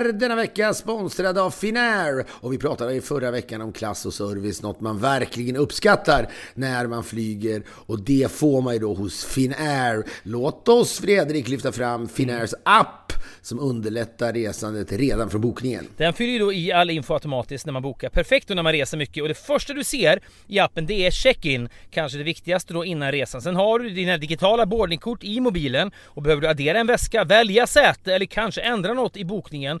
är denna vecka sponsrad av Finnair och vi pratade i förra veckan om klass och service, något man verkligen uppskattar när man flyger och det får man ju då hos Finnair. Låt oss Fredrik lyfta fram Finnairs app som underlättar resandet redan från bokningen. Den fyller ju då i all info automatiskt när man bokar. Perfekt då när man reser mycket och det första du ser i appen det är check-in. Kanske det viktigaste då innan resan. Sen har du dina digitala boardingkort i mobilen och behöver du addera en väska, välja säte eller kanske ändra något i bokningen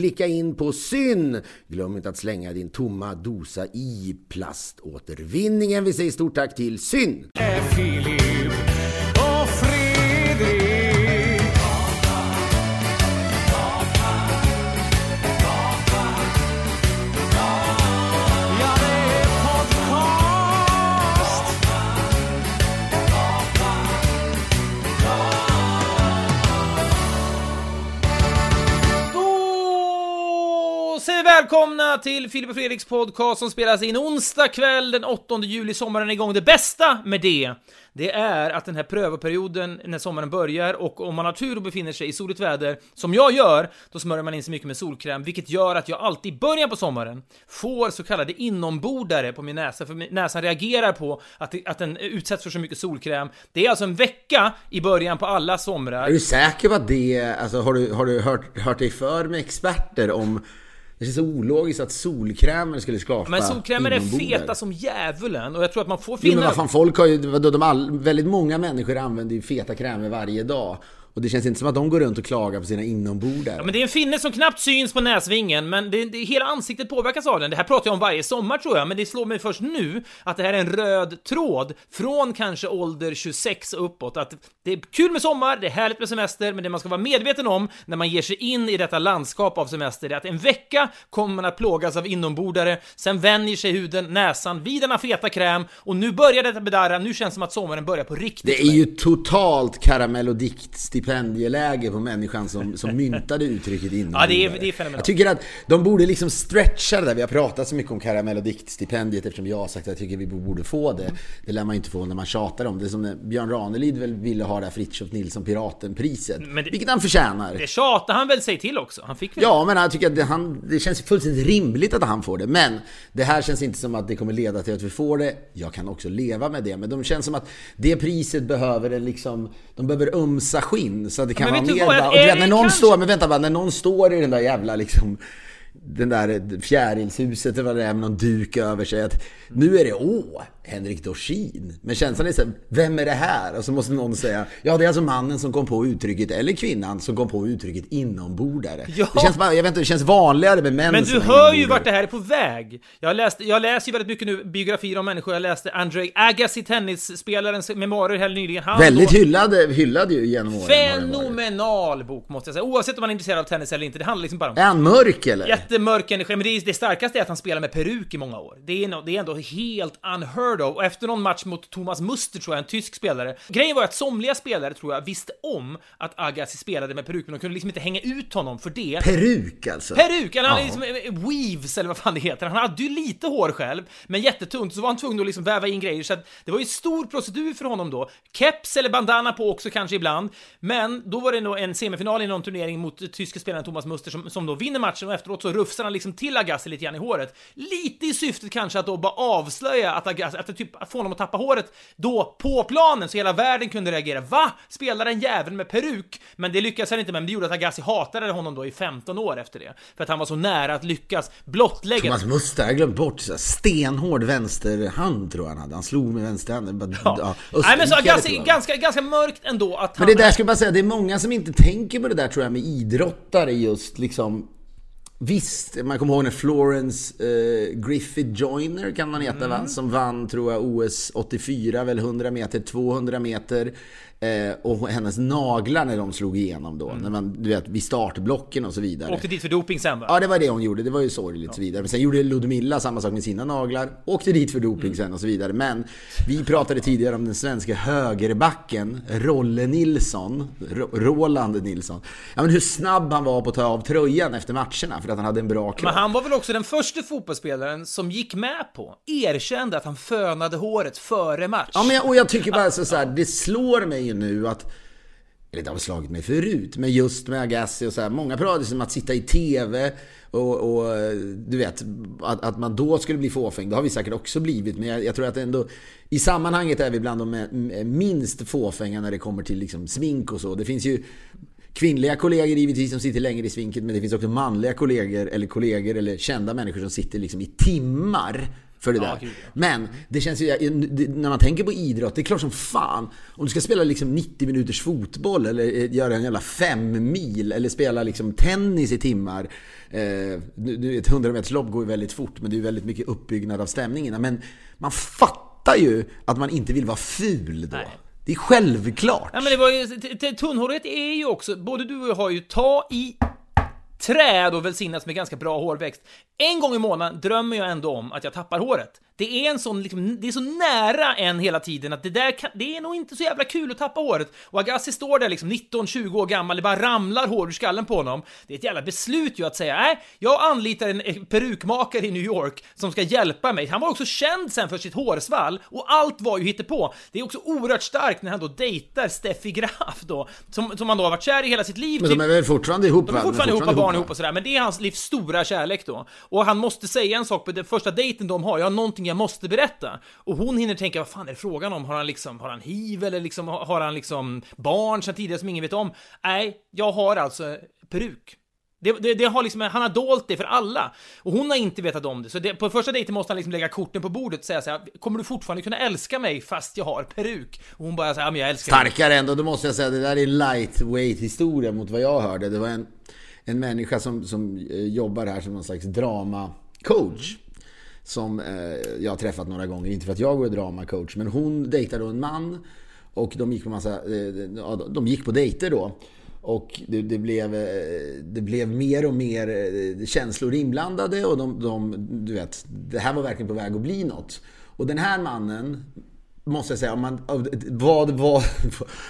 klicka in på syn. Glöm inte att slänga din tomma dosa i plaståtervinningen. Vi säger stort tack till syn. Då säger välkomna till Filip och Fredriks podcast som spelas in onsdag kväll den 8 juli. Sommaren är igång. Det bästa med det, det är att den här prövoperioden när sommaren börjar och om man har tur och befinner sig i soligt väder, som jag gör, då smörjer man in sig mycket med solkräm, vilket gör att jag alltid i början på sommaren får så kallade inombordare på min näsa, för näsan reagerar på att, att den utsätts för så mycket solkräm. Det är alltså en vecka i början på alla somrar. Är du säker på att det, alltså har du, har du hört, hört dig för med experter om det känns så ologiskt att solkrämen skulle skapa Men solkrämer är feta som djävulen och jag tror att man får Jo, men finna... vad fan, folk har ju, vadå, de all, väldigt många människor använder ju feta krämer varje dag. Och det känns inte som att de går runt och klagar på sina inombordar. Ja, men det är en finne som knappt syns på näsvingen, men det, det, hela ansiktet påverkas av den. Det här pratar jag om varje sommar tror jag, men det slår mig först nu att det här är en röd tråd från kanske ålder 26 och uppåt. Att det är kul med sommar, det är härligt med semester, men det man ska vara medveten om när man ger sig in i detta landskap av semester är att en vecka kommer man att plågas av inombordare, sen vänjer sig huden, näsan vid denna feta kräm och nu börjar detta bedarra, nu känns det som att sommaren börjar på riktigt. Det är ju totalt karamell och dikt stipendieläge på människan som, som myntade uttrycket inomhordare. Ja, det är- det är fenomenalt. Jag tycker att de borde liksom stretcha det där. Vi har pratat så mycket om karamell och diktstipendiet eftersom jag har sagt att jag tycker vi borde få det. Det lär man inte få när man tjatar om det. Är som när Björn Ranelid väl ville ha det här Fritiof Nilsson Piraten-priset. Men det- Vilket han förtjänar. Det tjatade han väl sig till också. Han fick väl... Ja, men jag tycker att det, han, det känns fullständigt rimligt att han får det. Men det här känns inte som att det kommer leda till att vi får det. Jag kan också leva med det. Men de känns som att det priset behöver en liksom... De behöver ömsa skinn. Så att det kan Men vara mer... bara- och det när någon kanske- står... Men vänta bara, när någon står i den där jävla liksom... Den där fjärilshuset eller vad det med någon duk över sig. Att nu är det åh, Henrik Dorsin. Men känslan är så här, vem är det här? Och så måste någon säga, ja det är alltså mannen som kom på uttrycket, eller kvinnan som kom på uttrycket inombordare. Ja. Det känns jag vet inte, det känns vanligare med män Men du hör ju vart det här är på väg. Jag, läste, jag läser ju väldigt mycket nu biografier om människor. Jag läste Andrei Agassi, tennisspelarens memoarer här nyligen. Han Väldigt då- hyllad, hyllad ju genom åren. Fenomenal bok måste jag säga. Oavsett om man är intresserad av tennis eller inte. Det handlar liksom bara om Är han mörk eller? Jättemörk energi, men det, det starkaste är att han spelar med peruk i många år. Det är, no, det är ändå helt unheard of. Och efter någon match mot Thomas Muster, tror jag, en tysk spelare. Grejen var att somliga spelare, tror jag, visste om att Agassi spelade med peruk, men de kunde liksom inte hänga ut honom för det. Peruk alltså? Peruk! Eller han Ja. liksom, eh, weaves, eller vad fan det heter. Han hade ju lite hår själv, men jättetunt, så var han tvungen att liksom väva in grejer. Så att det var ju stor procedur för honom då. Keps eller bandana på också kanske ibland. Men då var det nog en semifinal i någon turnering mot tyske spelaren Thomas Muster som, som då vinner matchen och efteråt så rufsar han liksom till Agassi lite grann i håret. Lite i syftet kanske att då bara avslöja att Agassi, att typ att få honom att tappa håret då på planen så hela världen kunde reagera. Va? Spelar en jävel med peruk? Men det lyckades han inte med, men det gjorde att Agassi hatade honom då i 15 år efter det. För att han var så nära att lyckas blottlägga Thomas Muster, jag glömt bort. Så stenhård vänsterhand tror jag han hade. Han slog med vänsterhanden. Ja. ja, Nej men så jag. ganska, ganska mörkt ändå att han... Men det där skulle jag bara säga, det är många som inte tänker på det där tror jag med idrottare just liksom Visst, man kommer ihåg när Florence eh, Griffith Joyner kan man heta va? Som vann tror jag OS 84, väl 100 meter, 200 meter. Eh, och hennes naglar när de slog igenom då. När man, du vet, vid startblocken och så vidare. Åkte dit för doping sen va? Ja, det var det hon gjorde. Det var ju sorgligt och så vidare. Men sen gjorde Ludmilla samma sak med sina naglar. Åkte dit för doping sen och så vidare. Men vi pratade tidigare om den svenska högerbacken, Rolle Nilsson. Ro- Roland Nilsson. Ja, men hur snabb han var på att ta av tröjan efter matcherna för att han hade en bra kropp. Men han var väl också den första fotbollsspelaren som gick med på, erkände att han fönade håret före match. Ja, men jag, och jag tycker bara så, så här, det slår mig mig nu att eller det har väl slagit mig förut, men just med Agassi och så här, många pratar om att sitta i TV och, och du vet, att, att man då skulle bli fåfäng. Det har vi säkert också blivit, men jag, jag tror att ändå i sammanhanget är vi bland de minst fåfänga när det kommer till liksom smink och så. Det finns ju kvinnliga kollegor givetvis som sitter längre i svinket, men det finns också manliga kollegor eller kollegor eller kända människor som sitter liksom i timmar för det Ja, där. gud, ja. Men det känns ju, när man tänker på idrott, det är klart som fan. Om du ska spela liksom 90 minuters fotboll eller eh, göra en jävla fem mil eller spela liksom tennis i timmar. Eh, vet, 100 meters lopp går ju väldigt fort men det är väldigt mycket uppbyggnad av stämningarna. Men man fattar ju att man inte vill vara ful då. Nej. Det är självklart. Ja, men det var ju, t- t- tunnhårighet är ju också, både du och jag har ju ta i träd och välsignats med ganska bra hårväxt. En gång i månaden drömmer jag ändå om att jag tappar håret. Det är en sån, liksom, det är så nära en hela tiden att det där kan, det är nog inte så jävla kul att tappa håret. Och Agassi står där liksom 19-20 år gammal, det bara ramlar hår ur skallen på honom. Det är ett jävla beslut ju att säga, nej, jag anlitar en perukmakare i New York som ska hjälpa mig. Han var också känd sen för sitt hårsvall och allt var ju hittepå. Det är också oerhört starkt när han då dejtar Steffi Graf då, som, som han då har varit kär i hela sitt liv. Men de är väl fortfarande ihop de är va? fortfarande ihop, barn ihop och sådär, men det är hans livs stora kärlek då. Och han måste säga en sak på den första dejten de har, jag har någonting jag måste berätta. Och hon hinner tänka, vad fan är det frågan om? Har han liksom, har han hiv eller liksom, har han liksom barn sedan tidigare som ingen vet om? Nej, jag har alltså peruk. Det, det, det har liksom, han har dolt det för alla. Och hon har inte vetat om det. Så det, på första dejten måste han liksom lägga korten på bordet och säga så här, kommer du fortfarande kunna älska mig fast jag har peruk? Och hon bara säger, ja men jag älskar dig. Starkare ändå, då måste jag säga det där är en lightweight historia mot vad jag hörde. Det var en, en människa som, som eh, jobbar här som någon slags dramacoach. Som eh, jag har träffat några gånger, inte för att jag går dramacoach, men hon dejtade då en man. Och de gick på massa, eh, ja, de gick på dejter då. Och det, det, blev, eh, det blev mer och mer eh, känslor inblandade och de, de, du vet, det här var verkligen på väg att bli något. Och den här mannen måste jag säga, man, vad, vad,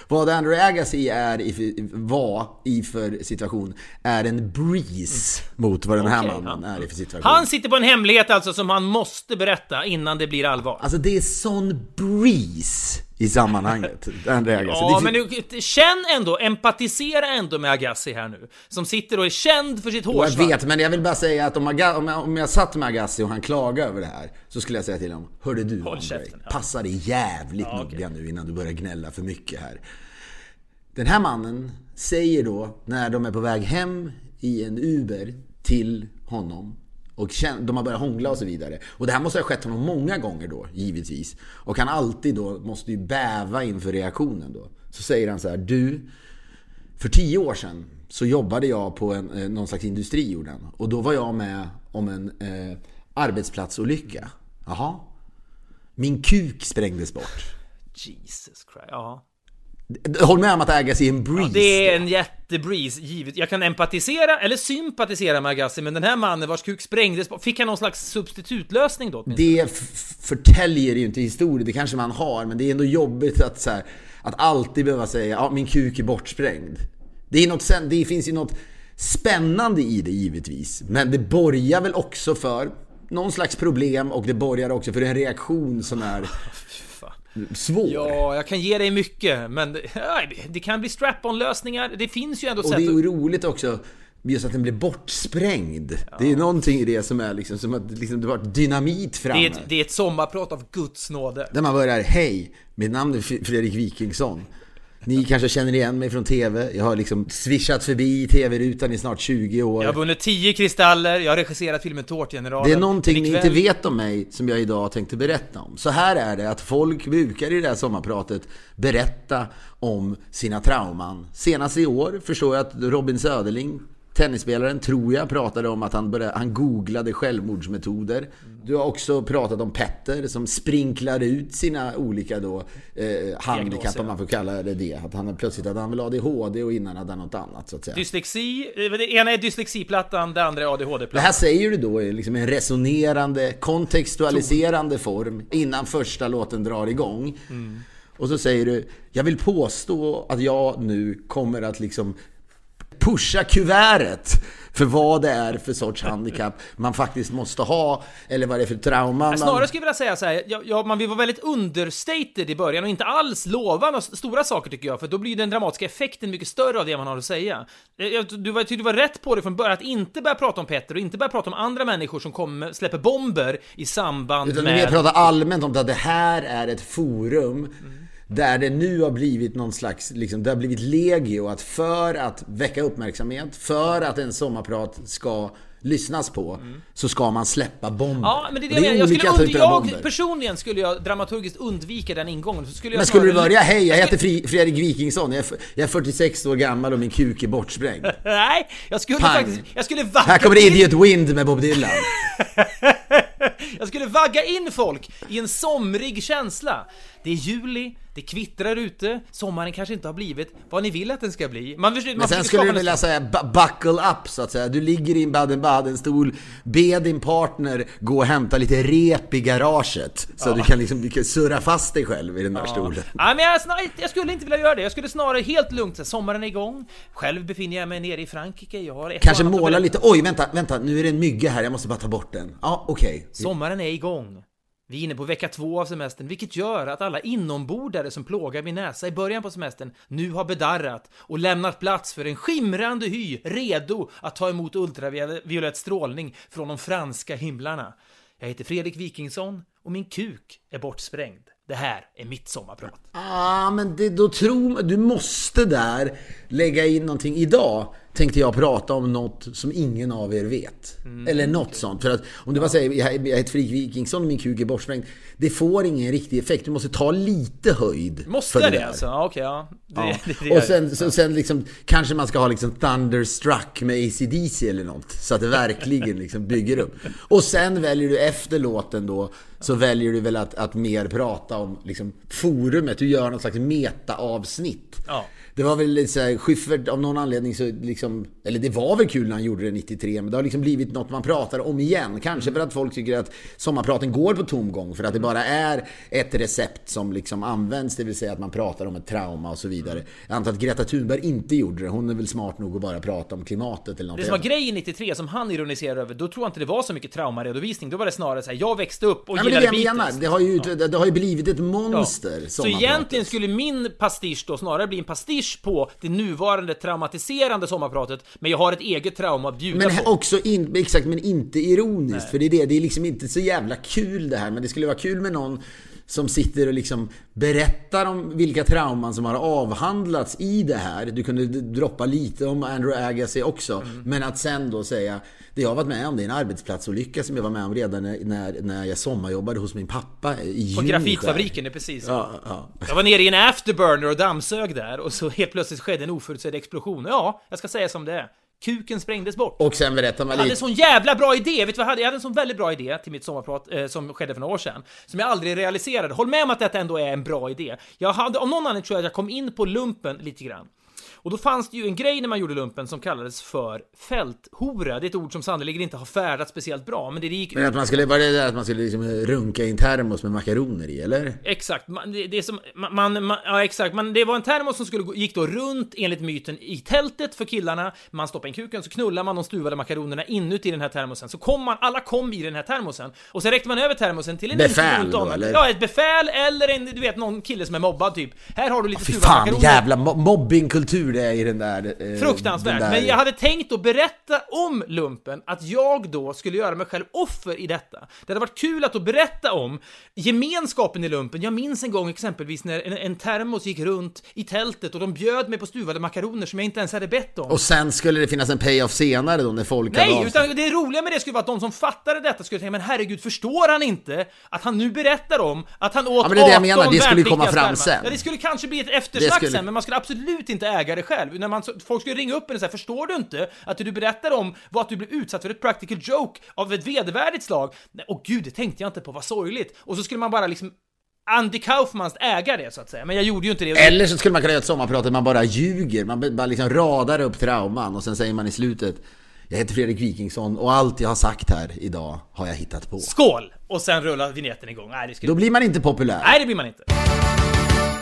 vad Andrew Agassi är i, var i för situation är en breeze mot vad den här Okej, mannen ja. är i för situation. Han sitter på en hemlighet alltså som han måste berätta innan det blir allvar. Alltså det är sån breeze i sammanhanget. Andrew Agassi. Ja, men nu, känn ändå, empatisera ändå med Agassi här nu. Som sitter och är känd för sitt Och jag hårsvall. vet, men jag vill bara säga att om, Aga, om, jag, om jag satt med Agassi och han klagade över det här Så skulle jag säga till honom Hörde du Andrei, käften, ja. passa dig jävligt Ja, noga nu innan du börjar gnälla för mycket här Den här mannen säger då när de är på väg hem i en Uber till honom och de har börjat hångla och så vidare. Och det här måste ha skett honom många gånger då, givetvis. Och han alltid då måste ju bäva inför reaktionen då. Så säger han så här, du, för tio år sedan så jobbade jag på en, eh, någon slags industri gjorde han. Och då var jag med om en eh, arbetsplatsolycka. Jaha. Min kuk sprängdes bort. Jesus Christ, ja. Håll med om att Agassi är en breeze. Det är en jättebreeze, givet. Jag kan empatisera, eller sympatisera med Agassi, men den här mannen vars kuk sprängdes, fick han någon slags substitutlösning då? Det förtäljer ju inte historien, det kanske man har, men det är ändå jobbigt att, så här, att alltid behöva säga ja, min kuk är bortsprängd. Det, är något, det finns ju något spännande i det givetvis, men det borgar väl också för någon slags problem och det borgar också för en reaktion som är svår. Ja, jag kan ge dig mycket, men det, kan bli strap-on lösningar. Det finns ju ändå Och sätt det är ju roligt också just att den blir bortsprängd. Det är någonting i det som är liksom som att liksom, det var dynamit framme. Det är, ett, det är ett sommarprat av Guds nåde. Där man börjar, hej, mitt namn är Fredrik Wikingsson. Ni kanske känner igen mig från TV. Jag har liksom swishat förbi TV-rutan i snart 20 år. Jag har vunnit 10 kristaller, jag har regisserat filmen Tårtgeneralen. Det är någonting Men ni ikväll- inte vet om mig som jag idag tänkte berätta om. Så här är det att folk brukar i det här sommarpratet berätta om sina trauman. Senast i år förstår jag att Robin Söderling, tennisspelaren, tror jag, pratade om att han, började, han googlade självmordsmetoder. Du har också pratat om Petter som sprinklar ut sina olika då, eh, handikapp, om man får kalla det det. Att han plötsligt hade han väl ADHD och innan hade han något annat så att säga. Dyslexi, eh, det ena är dyslexiplattan, det andra är Det ADHD-plattan. här säger du då i liksom en resonerande, kontextualiserande form innan första låten drar igång. Och så säger du, jag vill påstå att jag nu kommer att liksom pusha kuvertet för vad det är för sorts handikapp man faktiskt måste ha eller vad det är för trauma man... Snarare skulle jag vilja säga så här, ja, ja, man vill vara väldigt understated i början och inte alls lova några stora saker tycker jag, för då blir den dramatiska effekten mycket större av det man har att säga. Eh, Du var, tyckte du var rätt på det från början, att inte börja prata om Petter och inte börja prata om andra människor som kommer, släpper bomber i samband Utan vi med... pratar allmänt om att det här är ett forum där det nu har blivit någon slags, liksom, det har blivit legio att för att väcka uppmärksamhet, för att en sommarprat ska lyssnas på, så ska man släppa bomber. Ja, men det är det jag menar. Jag, skulle olika und- typer av bomber. jag personligen skulle jag dramaturgiskt undvika den ingången. Så skulle jag Men skulle du börja, hej jag heter skulle- Fri- Fredrik Wikingsson, jag är, jag är 46 år gammal och min kuk är bortsprängd. Nej, jag skulle Pang. faktiskt... Jag skulle vagga Här kommer in- Idiot Wind med Bob Dylan. Jag skulle vagga in folk i en somrig känsla. Det är juli, det kvittrar ute, sommaren kanske inte har blivit vad ni vill att den ska bli. Man, försöker- Men man sen skulle du vilja säga bu- buckle up så att säga. Du ligger i en Baden-Baden-stol, be din partner gå och hämta lite rep i garaget. Så du kan liksom du kan surra fast dig själv i den där stolen. Nej men jag, snar- jag skulle inte vilja göra det, jag skulle snarare helt lugnt säga sommaren är igång, själv befinner jag mig nere i Frankrike, jag har Kanske måla lite, oj vänta, vänta, nu är det en mygga här, jag måste bara ta bort den. Ja, okej. Sommaren är igång. Vi är inne på vecka två av semestern, vilket gör att alla inombordare som plågar min näsa i början på semestern nu har bedarrat och lämnat plats för en skimrande hy, redo att ta emot ultraviolett strålning från de franska himlarna. Jag heter Fredrik Wikingsson och min kuk är bortsprängd. Det här är mitt sommarprat. Ah, men det, då tror du måste där lägga in någonting. Idag tänkte jag prata om något som ingen av er vet. Mm. Eller något sånt. För att om du bara säger jag heter Fredrik Wikingsson och min kuk är bortsprängd. Det får ingen riktig effekt. Du måste ta lite höjd. Måste för det, där. alltså? Ja, Okej, ja. Det, Ja. det, det, och sen, så, sen liksom, kanske man ska ha liksom Thunderstruck med ACDC eller något. Så att det verkligen liksom bygger upp. Och sen väljer du efter låten då, så väljer du väl att, att mer prata om liksom, forumet. Du gör något slags meta-avsnitt. Ja. Det var väl lite såhär, Schyffert, av någon anledning så liksom eller det var väl kul när han gjorde det 93, men det har liksom blivit något man pratar om igen. Kanske för att folk tycker att sommarpraten går på tomgång, för att det bara är ett recept som liksom används, det vill säga att man pratar om ett trauma och så vidare. Jag antar att Greta Thunberg inte gjorde det, hon är väl smart nog att bara prata om klimatet eller något. Det som var grejen 93 som han ironiserade över, då tror jag inte det var så mycket traumaredovisning. Då var det snarare så här, jag växte upp och Nej, men det gillade jag menar. Det har ju, det, har ju blivit ett monster. Så egentligen skulle min pastisch då snarare bli en pastisch på det nuvarande traumatiserande sommarpratet, men jag har ett eget trauma att bjuda Men på. också, in, exakt, men inte ironiskt. För det är det, det är liksom inte så jävla kul det här. Men det skulle vara kul med någon som sitter och liksom berättar om vilka trauman som har avhandlats i det här. Du kunde droppa lite om Andrew Agassi också. Mm. Men att sen då säga, det jag har varit med om, det är en arbetsplatsolycka som jag var med om redan när, när, jag sommarjobbade hos min pappa i På grafitfabriken, det är precis. Ja, ja. Jag var nere i en afterburner och dammsög där och så helt plötsligt skedde en oförutsedd explosion. Ja, jag ska säga som det är. Kuken sprängdes bort. Och sen berättar man Jag hade en lite... sån jävla bra idé! Vet du vad jag hade? Jag hade en sån väldigt bra idé till mitt sommarprat eh, som skedde för några år sedan. Som jag aldrig realiserade. Håll med om att detta ändå är en bra idé. Jag hade, av någon anledning tror jag att jag kom in på lumpen lite grann. Och då fanns det ju en grej när man gjorde lumpen som kallades för fälthora. Det är ett ord som sannerligen inte har färdats speciellt bra, men det gick Men att man skulle, var det där att man skulle liksom runka i en termos med makaroner i, eller? Exakt, man, det, det som, man, man, ja exakt, man, det var en termos som skulle, gick då runt enligt myten i tältet för killarna, man stoppade in kuken så knullar man de stuvade makaronerna inuti den här termosen, så kom man, alla kom i den här termosen, och sen räckte man över termosen till en Befäl då, eller? Ja, ett befäl eller en, du vet, någon kille som är mobbad typ. Här har du lite Fy stuvade fan, makaroner. jävla mo- mobbingkultur det är i den där... eh, Fruktansvärt. den där- Men jag hade tänkt att berätta om lumpen, att jag då skulle göra mig själv offer i detta. Det hade varit kul att då berätta om gemenskapen i lumpen. Jag minns en gång exempelvis när en, en termos gick runt i tältet och de bjöd mig på stuvade makaroner som jag inte ens hade bett om. Och sen skulle det finnas en payoff senare då när folk hade Nej, av- utan det roliga med det skulle vara att de som fattade detta skulle tänka men herregud, förstår han inte att han nu berättar om att han åt Ja, men det är det jag 18 menar, det skulle komma fram sen. Ja, det skulle kanske bli ett eftersnack skulle- sen, men man skulle absolut inte äga det själv. När man, folk skulle ringa upp en och säga förstår du inte att det du berättar om var att du blev utsatt för ett practical joke av ett vedervärdigt slag? Åh gud, det tänkte jag inte på, vad sorgligt. Och så skulle man bara liksom Andy Kaufmans äga det så att säga, men jag gjorde ju inte det. Eller så skulle man kunna göra ett sommarprat där man bara ljuger. Man bara liksom radar upp trauman och sen säger man i slutet Jag heter Fredrik Wikingsson och allt jag har sagt här idag har jag hittat på. Skål! Och sen rullar vignetten igång. Nej, det skulle Då blir man inte populär. Nej, det blir man inte.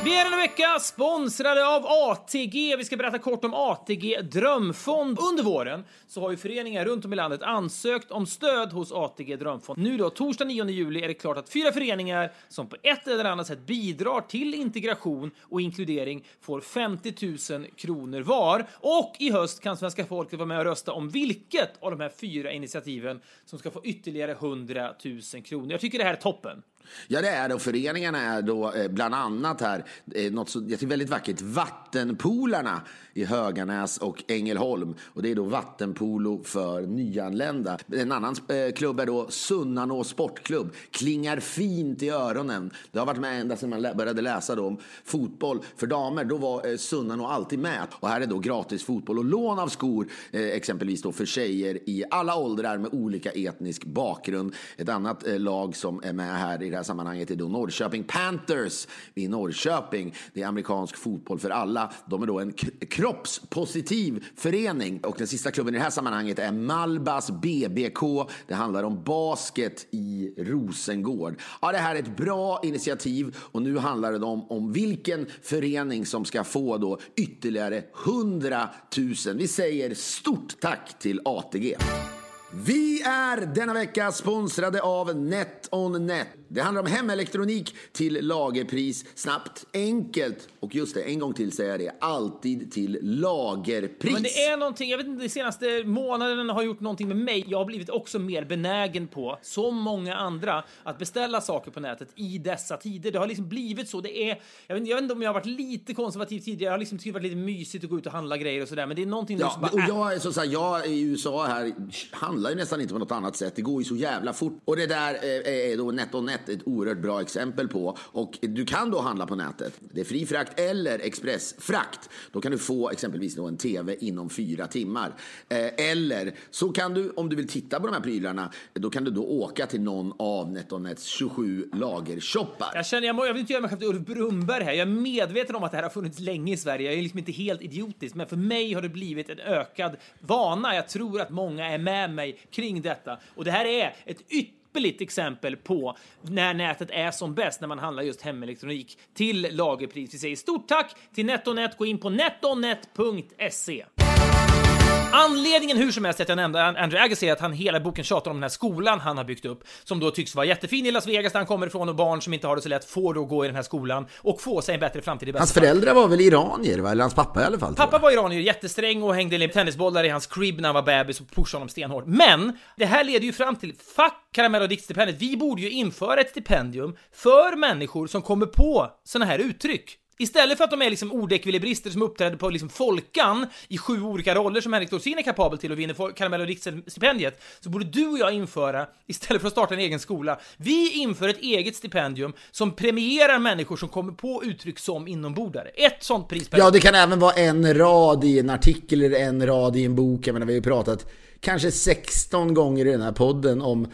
Vi är denna vecka sponsrade av ATG. Vi ska berätta kort om ATG Drömfond. Under våren så har ju föreningar runt om i landet ansökt om stöd hos ATG Drömfond. Nu då, torsdag 9 juli, är det klart att fyra föreningar som på ett eller annat sätt bidrar till integration och inkludering får 50 000 kronor var. Och i höst kan svenska folket vara med och rösta om vilket av de här fyra initiativen som ska få ytterligare 100 000 kronor. Jag tycker det här är toppen. Ja, det är det. Och föreningarna är då eh, bland annat här, eh, något så, jag tycker väldigt vackert, Vattenpolarna i Höganäs och Ängelholm. Och det är då vattenpolo för nyanlända. En annan eh, klubb är då Sunnanå Sportklubb. Klingar fint i öronen. Det har varit med ända sedan man lä- började läsa då om fotboll för damer. Då var eh, Sunnanå alltid med. Och här är då gratis fotboll och lån av skor, eh, exempelvis då för tjejer i alla åldrar med olika etnisk bakgrund. Ett annat eh, lag som är med här i det här sammanhanget är då Norrköping Panthers i Norrköping. Det är amerikansk fotboll för alla. De är då en k- kroppspositiv förening. Och den sista klubben i det här sammanhanget är Malbas BBK. Det handlar om basket i Rosengård. Ja, det här är ett bra initiativ och nu handlar det om, om vilken förening som ska få då ytterligare 100 000. Vi säger stort tack till ATG. Vi är denna vecka sponsrade av NetOnNet. Det handlar om hemelektronik till lagerpris. Snabbt, enkelt och just det, en gång till säger jag det, alltid till lagerpris. Men det är någonting, jag vet inte, de senaste månaderna har gjort någonting med mig. Jag har blivit också mer benägen på, som många andra, att beställa saker på nätet i dessa tider. Det har liksom blivit så. Det är, jag vet, jag vet inte om jag har varit lite konservativ tidigare. Jag har liksom tyckt det varit lite mysigt att gå ut och handla grejer och sådär. Men det är någonting Ja, som bara... och jag är så, så här, jag är i USA här handlar ju nästan inte på något annat sätt. Det går ju så jävla fort. Och det där eh, är då NetOnNet ett oerhört bra exempel på. Och du kan då handla på nätet. Det är fri frakt eller expressfrakt. Då kan du få exempelvis då en TV inom fyra timmar. Eh, eller så kan du, om du vill titta på de här prylarna, då kan du då åka till någon av NetOnNets 27 lagershoppar. Jag känner, jag, må, jag vill inte göra mig själv till Ulf Brumberg här. Jag är medveten om att det här har funnits länge i Sverige. Jag är liksom inte helt idiotisk, men för mig har det blivit en ökad vana. Jag tror att många är med mig kring detta. Och det här är ett ypperligt exempel på när nätet är som bäst när man handlar just hemelektronik till lagerpris. Vi säger stort tack till NetOnNet. Gå in på netonet.se. Anledningen hur som helst att jag nämnde Andrew Agassi är att han hela boken tjatar om den här skolan han har byggt upp som då tycks vara jättefin i Las Vegas där han kommer ifrån och barn som inte har det så lätt får då gå i den här skolan och få sig en bättre framtid i Hans föräldrar var väl iranier, va? eller hans pappa i alla fall? Pappa var iranier, jättesträng och hängde tennisbollar i hans crib när han var bebis och pushade honom stenhårt. Men det här leder ju fram till, fuck Karamell och diktstipendiet, vi borde ju införa ett stipendium för människor som kommer på såna här uttryck. Istället för att de är liksom ordekvilibrister som uppträder på liksom Folkan i sju olika roller som Henrik Dorsin är kapabel till och vinner Karamell och stipendiet så borde du och jag införa, istället för att starta en egen skola, vi inför ett eget stipendium som premierar människor som kommer på uttryck som inombordare. Ett sånt pris per Ja, det kan även vara en rad i en artikel eller en rad i en bok. Jag menar, vi har ju pratat kanske 16 gånger i den här podden om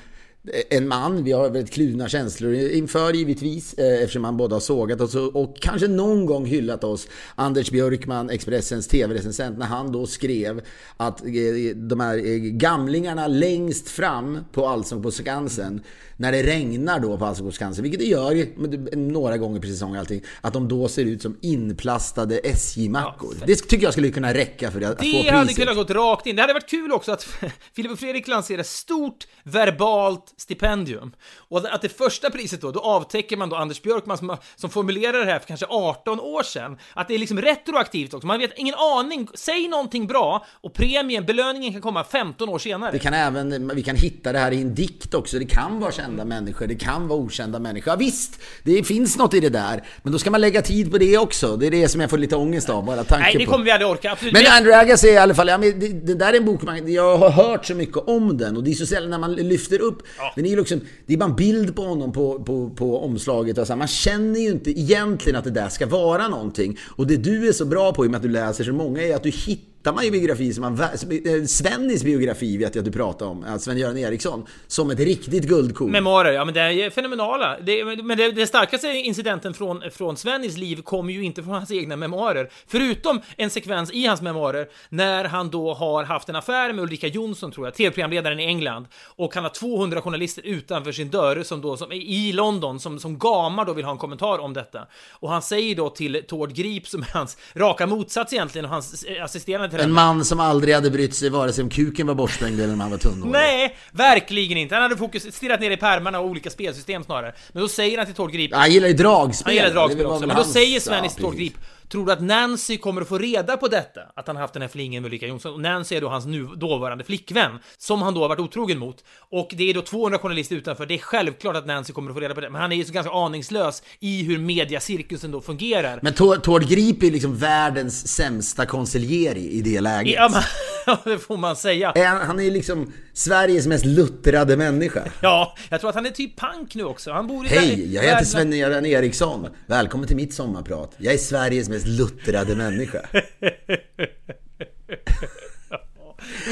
en man, vi har väldigt kluvna känslor inför givetvis eh, eftersom han båda har sågat oss och kanske någon gång hyllat oss. Anders Björkman, Expressens tv-recensent, när han då skrev att eh, de här eh, gamlingarna längst fram på Allsång på Skansen när det regnar då på Skansen, vilket det gör några gånger per säsong allting, att de då ser ut som inplastade SJ-mackor. Ja, det tycker jag skulle kunna räcka för att, att få priset. Det hade kunnat gått rakt in. Det hade varit kul också att Filip och Fredrik lanserar stort verbalt stipendium. Och att det första priset då, då avtäcker man då Anders Björkman som, som formulerade det här för kanske 18 år sedan. Att det är liksom retroaktivt också. Man vet ingen aning. Säg någonting bra och premien, belöningen kan komma 15 år senare. Det kan även, vi kan hitta det här i en dikt också. Det kan vara kända människor, det kan vara okända människor. Ja, visst, det finns något i det där. Men då ska man lägga tid på det också. Det är det som jag får lite ångest av, bara tanken Nej, det kommer på. vi aldrig orka. Absolut. Men Andrew Agassi i alla fall, ja, men det, det, där är en bok man, jag har hört så mycket om den och det är så sällan när man lyfter upp. Ja. Den är ju liksom, det är bara en bild på honom på, på, på omslaget och så. Man känner ju inte egentligen att det där ska vara någonting. Och det du är så bra på i och med att du läser så många är att du hittar hittar man ju biografi som man... Eh, Svennis biografi vet jag att du pratar om, eh, Sven-Göran Eriksson, som ett riktigt guldkorn. Memoarer, ja men det är fenomenala. Det, men det, det starkaste incidenten från, från Svennis liv kommer ju inte från hans egna memoarer. Förutom en sekvens i hans memoarer när han då har haft en affär med Ulrika Jonsson, tror jag, tv-programledaren i England. Och han har 200 journalister utanför sin dörr som då, som, i London, som, som gamar då vill ha en kommentar om detta. Och han säger då till Tord Grip, som är hans raka motsats egentligen, och hans assisterande en man som aldrig hade brytt sig vare sig om kuken var bortstängd eller om han var tunnhårig. Nej, verkligen inte. Han hade fokus, stirrat ner i pärmarna och olika spelsystem snarare. Men då säger han till Tord Grip... Han gillar ju dragspel. Han gillar dragspel också. Men då säger Svennis ja, till Tord Grip Tror du att Nancy kommer att få reda på detta? Att han haft den här flingen med Ulrika Jonsson? Och Nancy är då hans nu dåvarande flickvän, som han då har varit otrogen mot. Och det är då 200 journalister utanför. Det är självklart att Nancy kommer att få reda på det. Men han är ju så ganska aningslös i hur mediacirkusen då fungerar. Men Tord Grip är liksom världens sämsta konsiljeri i det läget. Ja, ja, det får man säga. Han är liksom Sveriges mest luttrade människa. Ja, jag tror att han är typ pank nu också. Han bor i Hej, jag heter Sven-Göran Eriksson. Välkommen till mitt sommarprat. Jag är Sveriges mest luttrade människa.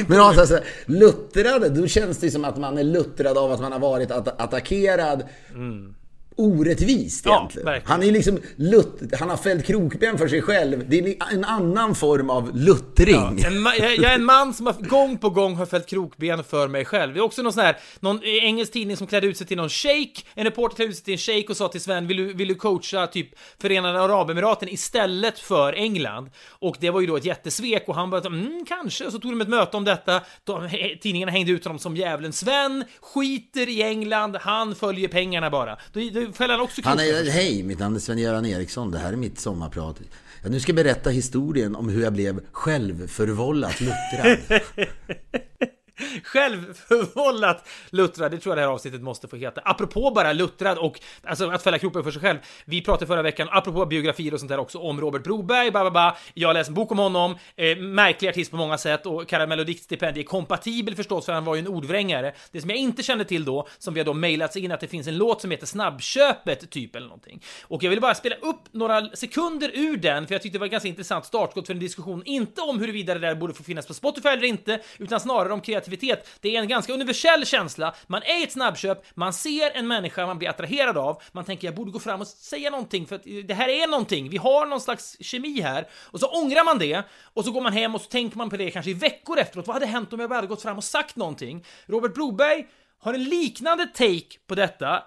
Men alltså, luttrade, då känns det som att man är luttrad av att man har varit att attackerad. Mm orättvist egentligen. Ja, han är liksom lutt, han har fällt krokben för sig själv. Det är en annan form av luttring. Ja, en jag, jag, är en man som har, gång på gång har fällt krokben för mig själv. Det är också någon sån här, någon engelsk tidning som klädde ut sig till någon shake. En reporter klädde ut sig till en shake och sa till Sven, vill du, vill du coacha typ Förenade Arabemiraten istället för England? Och det var ju då ett jättesvek och han bara, mm, kanske. Och så tog de ett möte om detta. De, tidningarna hängde ut honom som djävulen. Sven skiter i England, han följer pengarna bara. Då, då fäller han också han är, Hej, mitt namn är Sven-Göran Eriksson. Det här är mitt sommarprat. Ja, nu ska jag berätta historien om hur jag blev självförvållat luttrad. självförvållat luttrad. Det tror jag det här avsnittet måste få heta. Apropå bara luttrad och alltså att fälla kroppen för sig själv. Vi pratade förra veckan, apropå biografier och sånt där också, om Robert Broberg, ba, ba, ba. Jag läste en bok om honom, eh, märklig artist på många sätt och Karamellodiktstipendiet kompatibel förstås, för han var ju en ordvrängare. Det som jag inte kände till då, som vi har då mejlats in, att det finns en låt som heter Snabbköpet, typ eller någonting. Och jag ville bara spela upp några sekunder ur den, för jag tyckte det var ett ganska intressant startskott för en diskussion, inte om huruvida det där borde få finnas på Spotify eller inte, utan snarare om kreativitet. Det är en ganska universell känsla. Man är i ett snabbköp, man ser en människa man blir attraherad av, man tänker jag borde gå fram och säga någonting för att det här är någonting, vi har någon slags kemi här. Och så ångrar man det, och så går man hem och så tänker man på det kanske i veckor efteråt. Vad hade hänt om jag bara hade gått fram och sagt någonting? Robert Broberg har en liknande take på detta,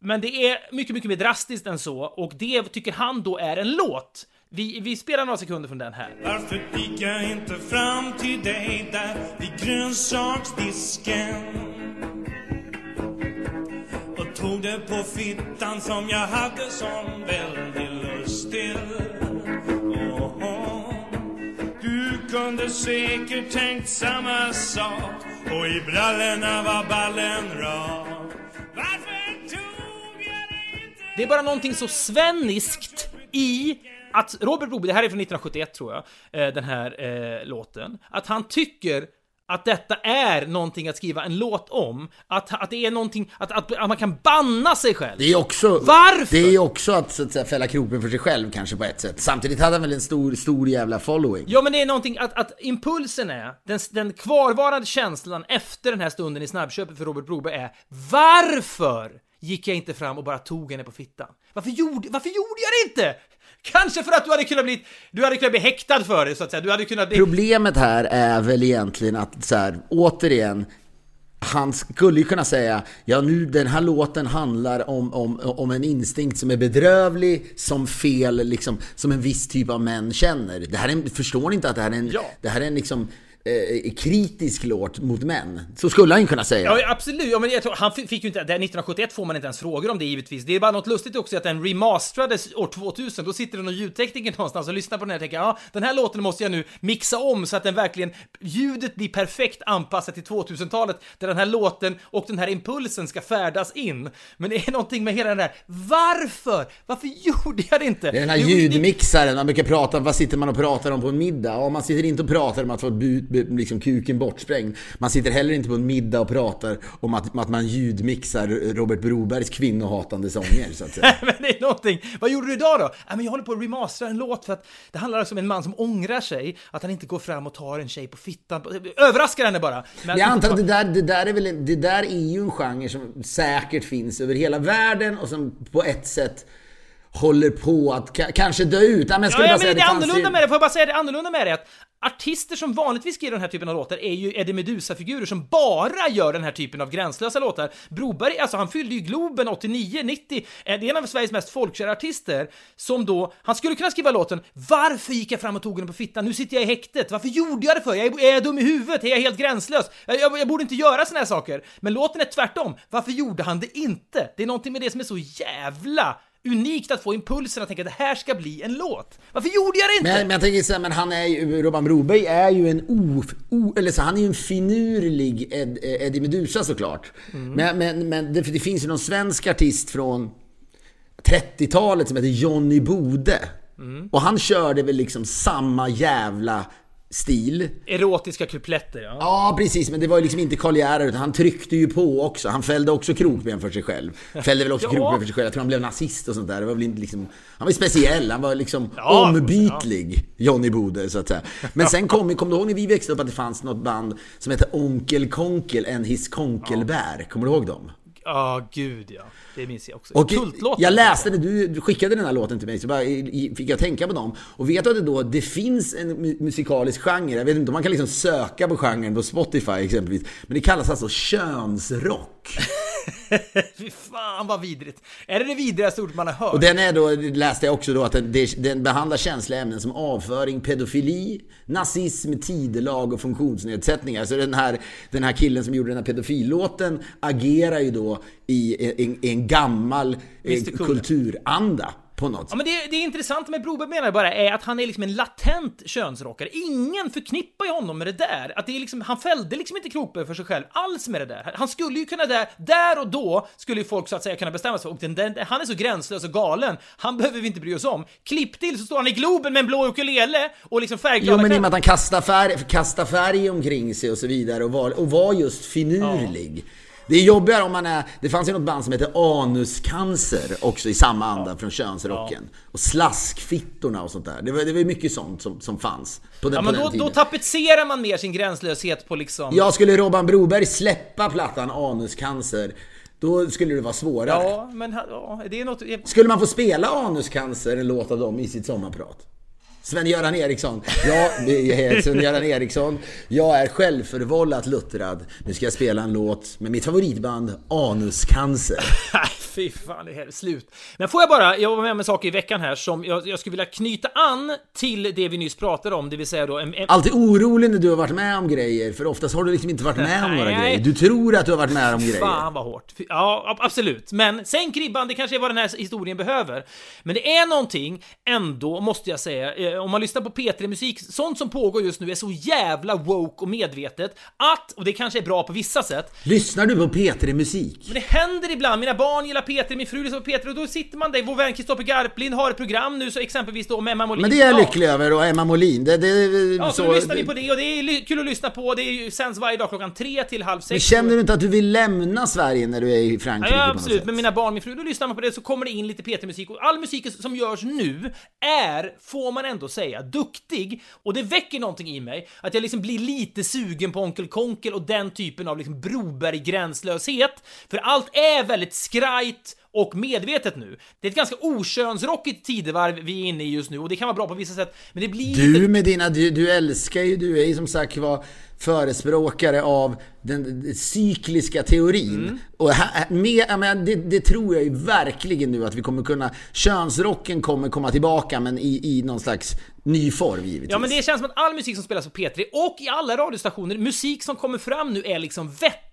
men det är mycket, mycket mer drastiskt än så och det tycker han då är en låt. Vi, vi spelar några sekunder från den här. Varför gick jag inte fram till dig där vid grönsaksdisken? Och tog det på fittan som jag hade som väldigt lust till. Åh, Du kunde säkert tänkt samma sak och i brallorna var ballen rak. Varför tog jag det inte? Det är bara någonting så svenniskt i att Robert Broberg, det här är från 1971 tror jag, eh, den här eh, låten, att han tycker att detta är någonting att skriva en låt om, att, att det är någonting, att, att, att man kan banna sig själv. Det är också... Varför? Det är också att, så att säga, fälla kroppen för sig själv kanske på ett sätt. Samtidigt hade han väl en stor, stor jävla following. Ja, men det är någonting att, att impulsen är, den, den kvarvarande känslan efter den här stunden i snabbköpet för Robert Broberg är Varför gick jag inte fram och bara tog henne på fittan? Varför gjorde, varför gjorde jag det inte? Kanske för att du hade kunnat bli, du hade kunnat bli häktad för det så att säga. Du hade kunnat bli... Problemet här är väl egentligen att så här, återigen, han skulle ju kunna säga, ja nu den här låten handlar om, om, om en instinkt som är bedrövlig, som fel, liksom, som en viss typ av män känner. Det här är, en- förstår ni inte att det här är en, Ja. det här är en liksom eh, kritisk låt mot män? Så skulle han ju kunna säga. Ja, absolut. Ja, men jag tror, han fick ju inte... det- 1971 får man inte ens frågor om det givetvis. Det är bara något lustigt också att den remasterades år 2000. Då sitter det någon ljudtekniker någonstans och lyssnar på den här och tänker ja, den här låten måste jag nu mixa om så att den verkligen... Ljudet blir perfekt anpassat till 2000-talet där den här låten och den här impulsen ska färdas in. Men det är någonting med hela den där... Varför? Varför gjorde jag det inte? Det är den här ljudmixaren, man brukar prata om, vad sitter man och pratar om på en middag? Ja, man sitter inte och pratar om att få bu, liksom kuken bortsprängd. Man sitter heller inte på en middag och pratar om att, att man ljudmixar Robert Brobergs kvinnohatande sånger, så att säga. men det är någonting. Vad gjorde du idag då? Ja, men jag håller på att remastera en låt för att det handlar alltså om en man som ångrar sig att han inte går fram och tar en tjej på fittan. Överraskar henne bara. Men Jag antar att det där, det, där är väl, det där är ju en genre som säkert finns över hela världen och som på ett sätt håller på att ka- kanske dö ut. Ja, men jag Ja, ja, men säga, det fanns annorlunda ju- med det, får jag bara säga det, annorlunda med det att artister som vanligtvis skriver den här typen av låtar är ju Eddie Meduza-figurer som bara gör den här typen av gränslösa låtar. Broberg, alltså han fyllde ju Globen 89, 90, Eh, det är en av Sveriges mest folkkära artister som då, han skulle kunna skriva låten Varför gick jag fram och tog henne på fittan? Nu sitter jag i häktet. Varför gjorde jag det för? Jag är, är jag dum i huvudet? Är jag helt gränslös? Jag, jag, jag borde inte göra såna här saker. Men låten är tvärtom. Varför gjorde han det inte? Det är någonting med det som är så jävla unikt att få impulsen att tänka att det här ska bli en låt. Varför gjorde jag det inte? Men, men jag tänker så här, men han är ju, Robban Broberg är ju en o, o, eller så, han är ju en finurlig Ed, Eddie Meduza såklart. Mm. Men, men, men det, det finns ju någon svensk artist från 30-talet som heter Johnny Bode. Mm. Och han körde väl liksom samma jävla stil. Erotiska kupletter, ja. Ja, precis, men det var ju liksom inte Karl utan han tryckte ju på också. Han fällde också krokben för sig själv. Fällde väl också Ja. krokben för sig själv. Jag tror han blev nazist och sånt där. Det var väl inte liksom... Han var ju speciell, han var liksom Ja, ombytlig, Johnny Bode, så att säga. Men sen kom, kom du ihåg när vi växte upp att det fanns något band som hette Onkel Konkel and His Konkelbär? Kommer du ihåg dem? Ja, gud ja. Det minns jag också. Och Kultlåten. jag läste det, du du skickade den här låten till mig, så bara, fick jag tänka på dem. Och vet du att det då, det finns en mu- musikalisk genre, jag vet inte om man kan liksom söka på genren på Spotify exempelvis, men det kallas alltså könsrock. Fy fan vad vidrigt. Är det det vidrigaste ordet man har hört? Och den är då, läste jag också då, att den, den behandlar känsliga ämnen som avföring, pedofili, nazism, tidelag och funktionsnedsättningar. Så den här, den här killen som gjorde den här pedofillåten agerar ju då i en, en gammal eh, kulturanda. På något Ja, men det, det är intressant med Broberg menar jag bara är att han är liksom en latent könsrockare. Ingen förknippar ju honom med det där. Att det är liksom, han fällde liksom inte krokben för sig själv alls med det där. Han skulle ju kunna där, där och då skulle ju folk så att säga kunna bestämma sig och den, den, han är så gränslös och galen, han behöver vi inte bry oss om. Klipp till så står han i Globen med en blå ukulele och liksom färgglada Jo men i och med att han kastar färg, kastar färg omkring sig och så vidare och var, och var just finurlig. Det är jobbigare om man är... Det fanns ju något band som heter Anuscancer också i samma anda från könsrocken. Och Slaskfittorna och sånt där. Det var, det var mycket sånt som, som fanns på den, Ja, men då, då tapetserar man mer sin gränslöshet på liksom... Jag skulle Robban Broberg släppa plattan Anuscancer, då skulle det vara svårare. Ja, men ja, det är något... Skulle man få spela Anuscancer, en låt av dem, i sitt sommarprat? Sven-Göran Eriksson. Ja, det är Sven-Göran Eriksson. Jag är självförvållat luttrad. Nu ska jag spela en låt med mitt favoritband Anuscancer. Fy fan, det här är slut. Men får jag bara, jag var med om en sak i veckan här som jag, jag skulle vilja knyta an till det vi nyss pratade om, det vill säga då en, en, Alltid orolig när du har varit med om grejer, för oftast har du liksom inte varit med om några Nej. grejer. Du tror att du har varit med om grejer. Fan vad hårt. Ja, ab- absolut. Men sänk ribban, det kanske är vad den här historien behöver. Men det är någonting ändå, måste jag säga, eh, om man lyssnar på P3-musik, sånt som pågår just nu är så jävla woke och medvetet att, och det kanske är bra på vissa sätt, Lyssnar du på P3 Musik? men det händer ibland, mina barn gillar P3, min fru lyssnar på P3 och då sitter man där, vår vän Kristoffer Garplind har ett program nu så exempelvis då med Emma Molin. Men det är jag Ja. lycklig över och Emma Molin. Det, det, Ja, så, då lyssnar vi på det och det är kul att lyssna på. Det är ju sänds varje dag klockan tre till halv sex. Men känner du inte att du vill lämna Sverige när du är i Frankrike Ja, absolut. Men mina barn, min fru, då lyssnar man på det så kommer det in lite P3-musik och all musik som görs nu är, får man ändå säga, duktig och det väcker någonting i mig att jag liksom blir lite sugen på Onkel Konkel och den typen av liksom Broberg-gränslöshet. För allt är väldigt skrajt och medvetet nu. Det är ett ganska okönsrockigt tidevarv vi är inne i just nu och det kan vara bra på vissa sätt, men det blir lite... Du med dina, du, du älskar ju, du är ju som sagt var förespråkare av den, cykliska teorin. Mm. Och här, med, menar, det, det tror jag ju verkligen nu att vi kommer kunna, könsrocken kommer komma tillbaka men i, i någon slags ny form givetvis. Ja men det känns som att all musik som spelas på P3 och i alla radiostationer, musik som kommer fram nu är liksom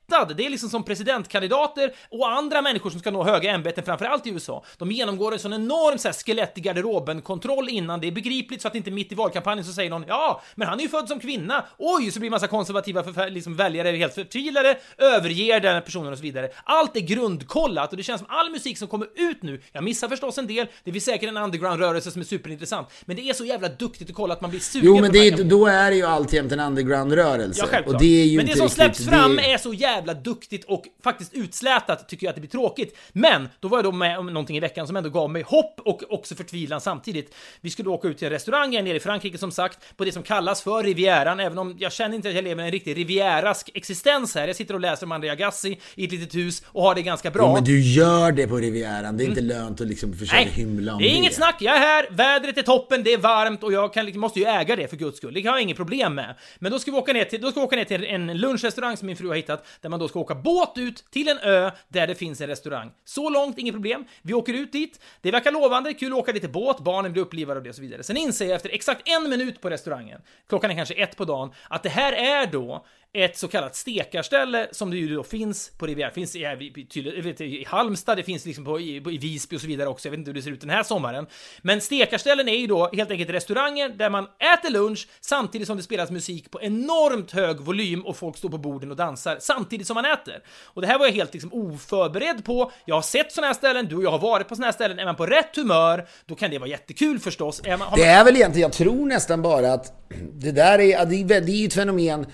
vettad. Det är liksom som presidentkandidater och andra människor som ska nå höga ämbeten, framförallt i USA. De genomgår en sån enorm så här, skelett i garderoben-kontroll innan det är begripligt så att inte mitt i valkampanjen så säger någon ja, men han är ju född som kvinna. Oj, så blir massa konservativa förfär- liksom väljare helt förtvivlade, överger den här personen och så vidare. Allt är grundkollat och det känns som all musik som kommer ut nu, jag missar förstås en del, det finns säkert en underground-rörelse som är superintressant, men det är så jävla duktigt att kolla att man blir sugen Jo men det, är- då är det ju alltjämt en underground-rörelse. Ja, självklart. och det är ju men det som riktigt, släpps fram det, är så jävla duktigt och faktiskt utslätat tycker jag att det blir tråkigt. Men då var jag då med om någonting i veckan som ändå gav mig hopp och också förtvivlan samtidigt. Vi skulle åka ut till en restaurang här nere i Frankrike som sagt, på det som kallas för Rivieran, även om jag känner inte att jag lever en riktig Rivierask existens här. Jag sitter och läser om Andrea Gassi i ett litet hus och har det ganska bra. Jo, men du gör det på Rivieran. Det är inte lönt att liksom försöka Mm. Nej, hymla om det är inget snack. Jag är här, vädret är toppen, det är varmt och jag kan, måste ju äga det för guds skull. Det har jag inget problem med. Men då ska vi åka ner till, då ska vi åka ner till en lunchrestaurang som min fru har hittat, där man då ska åka båt ut till en ö där det finns en restaurang. Så långt, inget problem. Vi åker ut dit. Det verkar lovande, kul att åka lite båt, barnen blir upplivade och det och så vidare. Sen inser jag efter exakt en minut på restaurangen, klockan är kanske ett på dagen, att det här är då ett så kallat stekarställe som det ju då finns på Riviera. Det finns i, tydligt- i Halmstad, det finns liksom på, i, i Visby och så vidare också. Jag vet inte hur det ser ut den här sommaren. Men stekarställen är ju då helt enkelt restauranger där man äter lunch samtidigt som det spelas musik på enormt hög volym och folk står på borden och dansar samtidigt som man äter. Och det här var jag helt liksom oförberedd på. Jag har sett såna här ställen, du och jag har varit på såna här ställen. Är man på rätt humör, då kan det vara jättekul förstås. Är man, har Det man, är väl egentligen, jag tror nästan bara att det där är, det är ju ett fenomen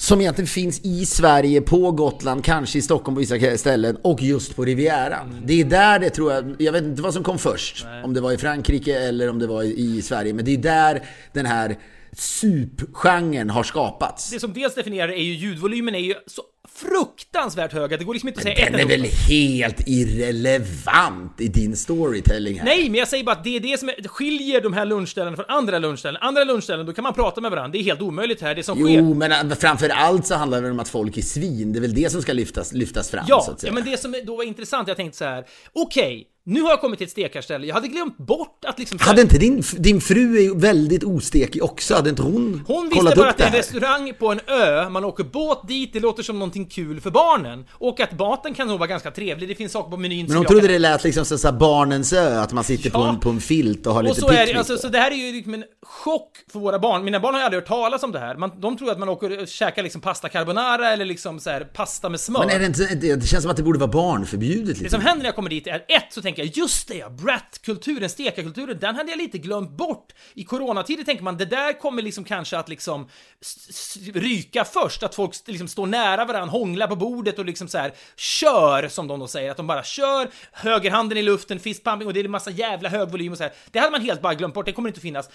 som egentligen finns i Sverige, på Gotland, kanske i Stockholm på vissa ställen och just på Rivieran. Det är där det tror jag, jag vet inte vad som kom först. Om det var i Frankrike eller om det var i, i Sverige. Men det är där den här supgenren har skapats. det som dels definierar det är ju ljudvolymen är ju så fruktansvärt hög att det går liksom inte att säga ett Den är enda väl helt irrelevant i din storytelling här? Nej, men jag säger bara att det är det som är, skiljer de här lunchställena från andra lunchställen. Andra lunchställen, då kan man prata med varandra. Det är helt omöjligt här. Det som sker... Jo, men framför allt så handlar det om att folk är svin. Det är väl det som ska lyftas, lyftas fram, så Ja, att säga. ja, men det som då var intressant, jag tänkte så här. okej, Nu har jag kommit till ett stekarställe. Jag hade glömt bort att liksom... Hade inte din, din fru är väldigt ostekig också? Hade inte hon, Hon visste bara att det är en restaurang på en ö, man åker båt dit, det låter som någonting kul för barnen. Och att maten kan nog vara ganska trevlig, det finns saker på menyn Men som hon trodde kan- det lät liksom så så barnens ö, att man sitter på, Ja. en, på en filt och har Och lite så är det, picknick. alltså, så det här är ju liksom en chock för våra barn. Mina barn har ju aldrig hört talas om det här. Man, de tror att man åker och käkar liksom pasta carbonara eller liksom så här pasta med smör. Men är det inte, det det känns som att det borde vara barnförbjudet Det lite. som händer när jag kommer dit är ett, så tänker jag just det, ja, brat-kulturen, stekarkulturen, den hade jag lite glömt bort. I coronatider tänker man, det där kommer liksom kanske att liksom ryka först, att folk liksom står nära varandra, hånglar på bordet och liksom så här kör, som de då säger, att de bara kör, högerhanden i luften, fistpumping och det är en massa jävla hög volym och så här. Det hade man helt bara glömt bort, det kommer inte att finnas.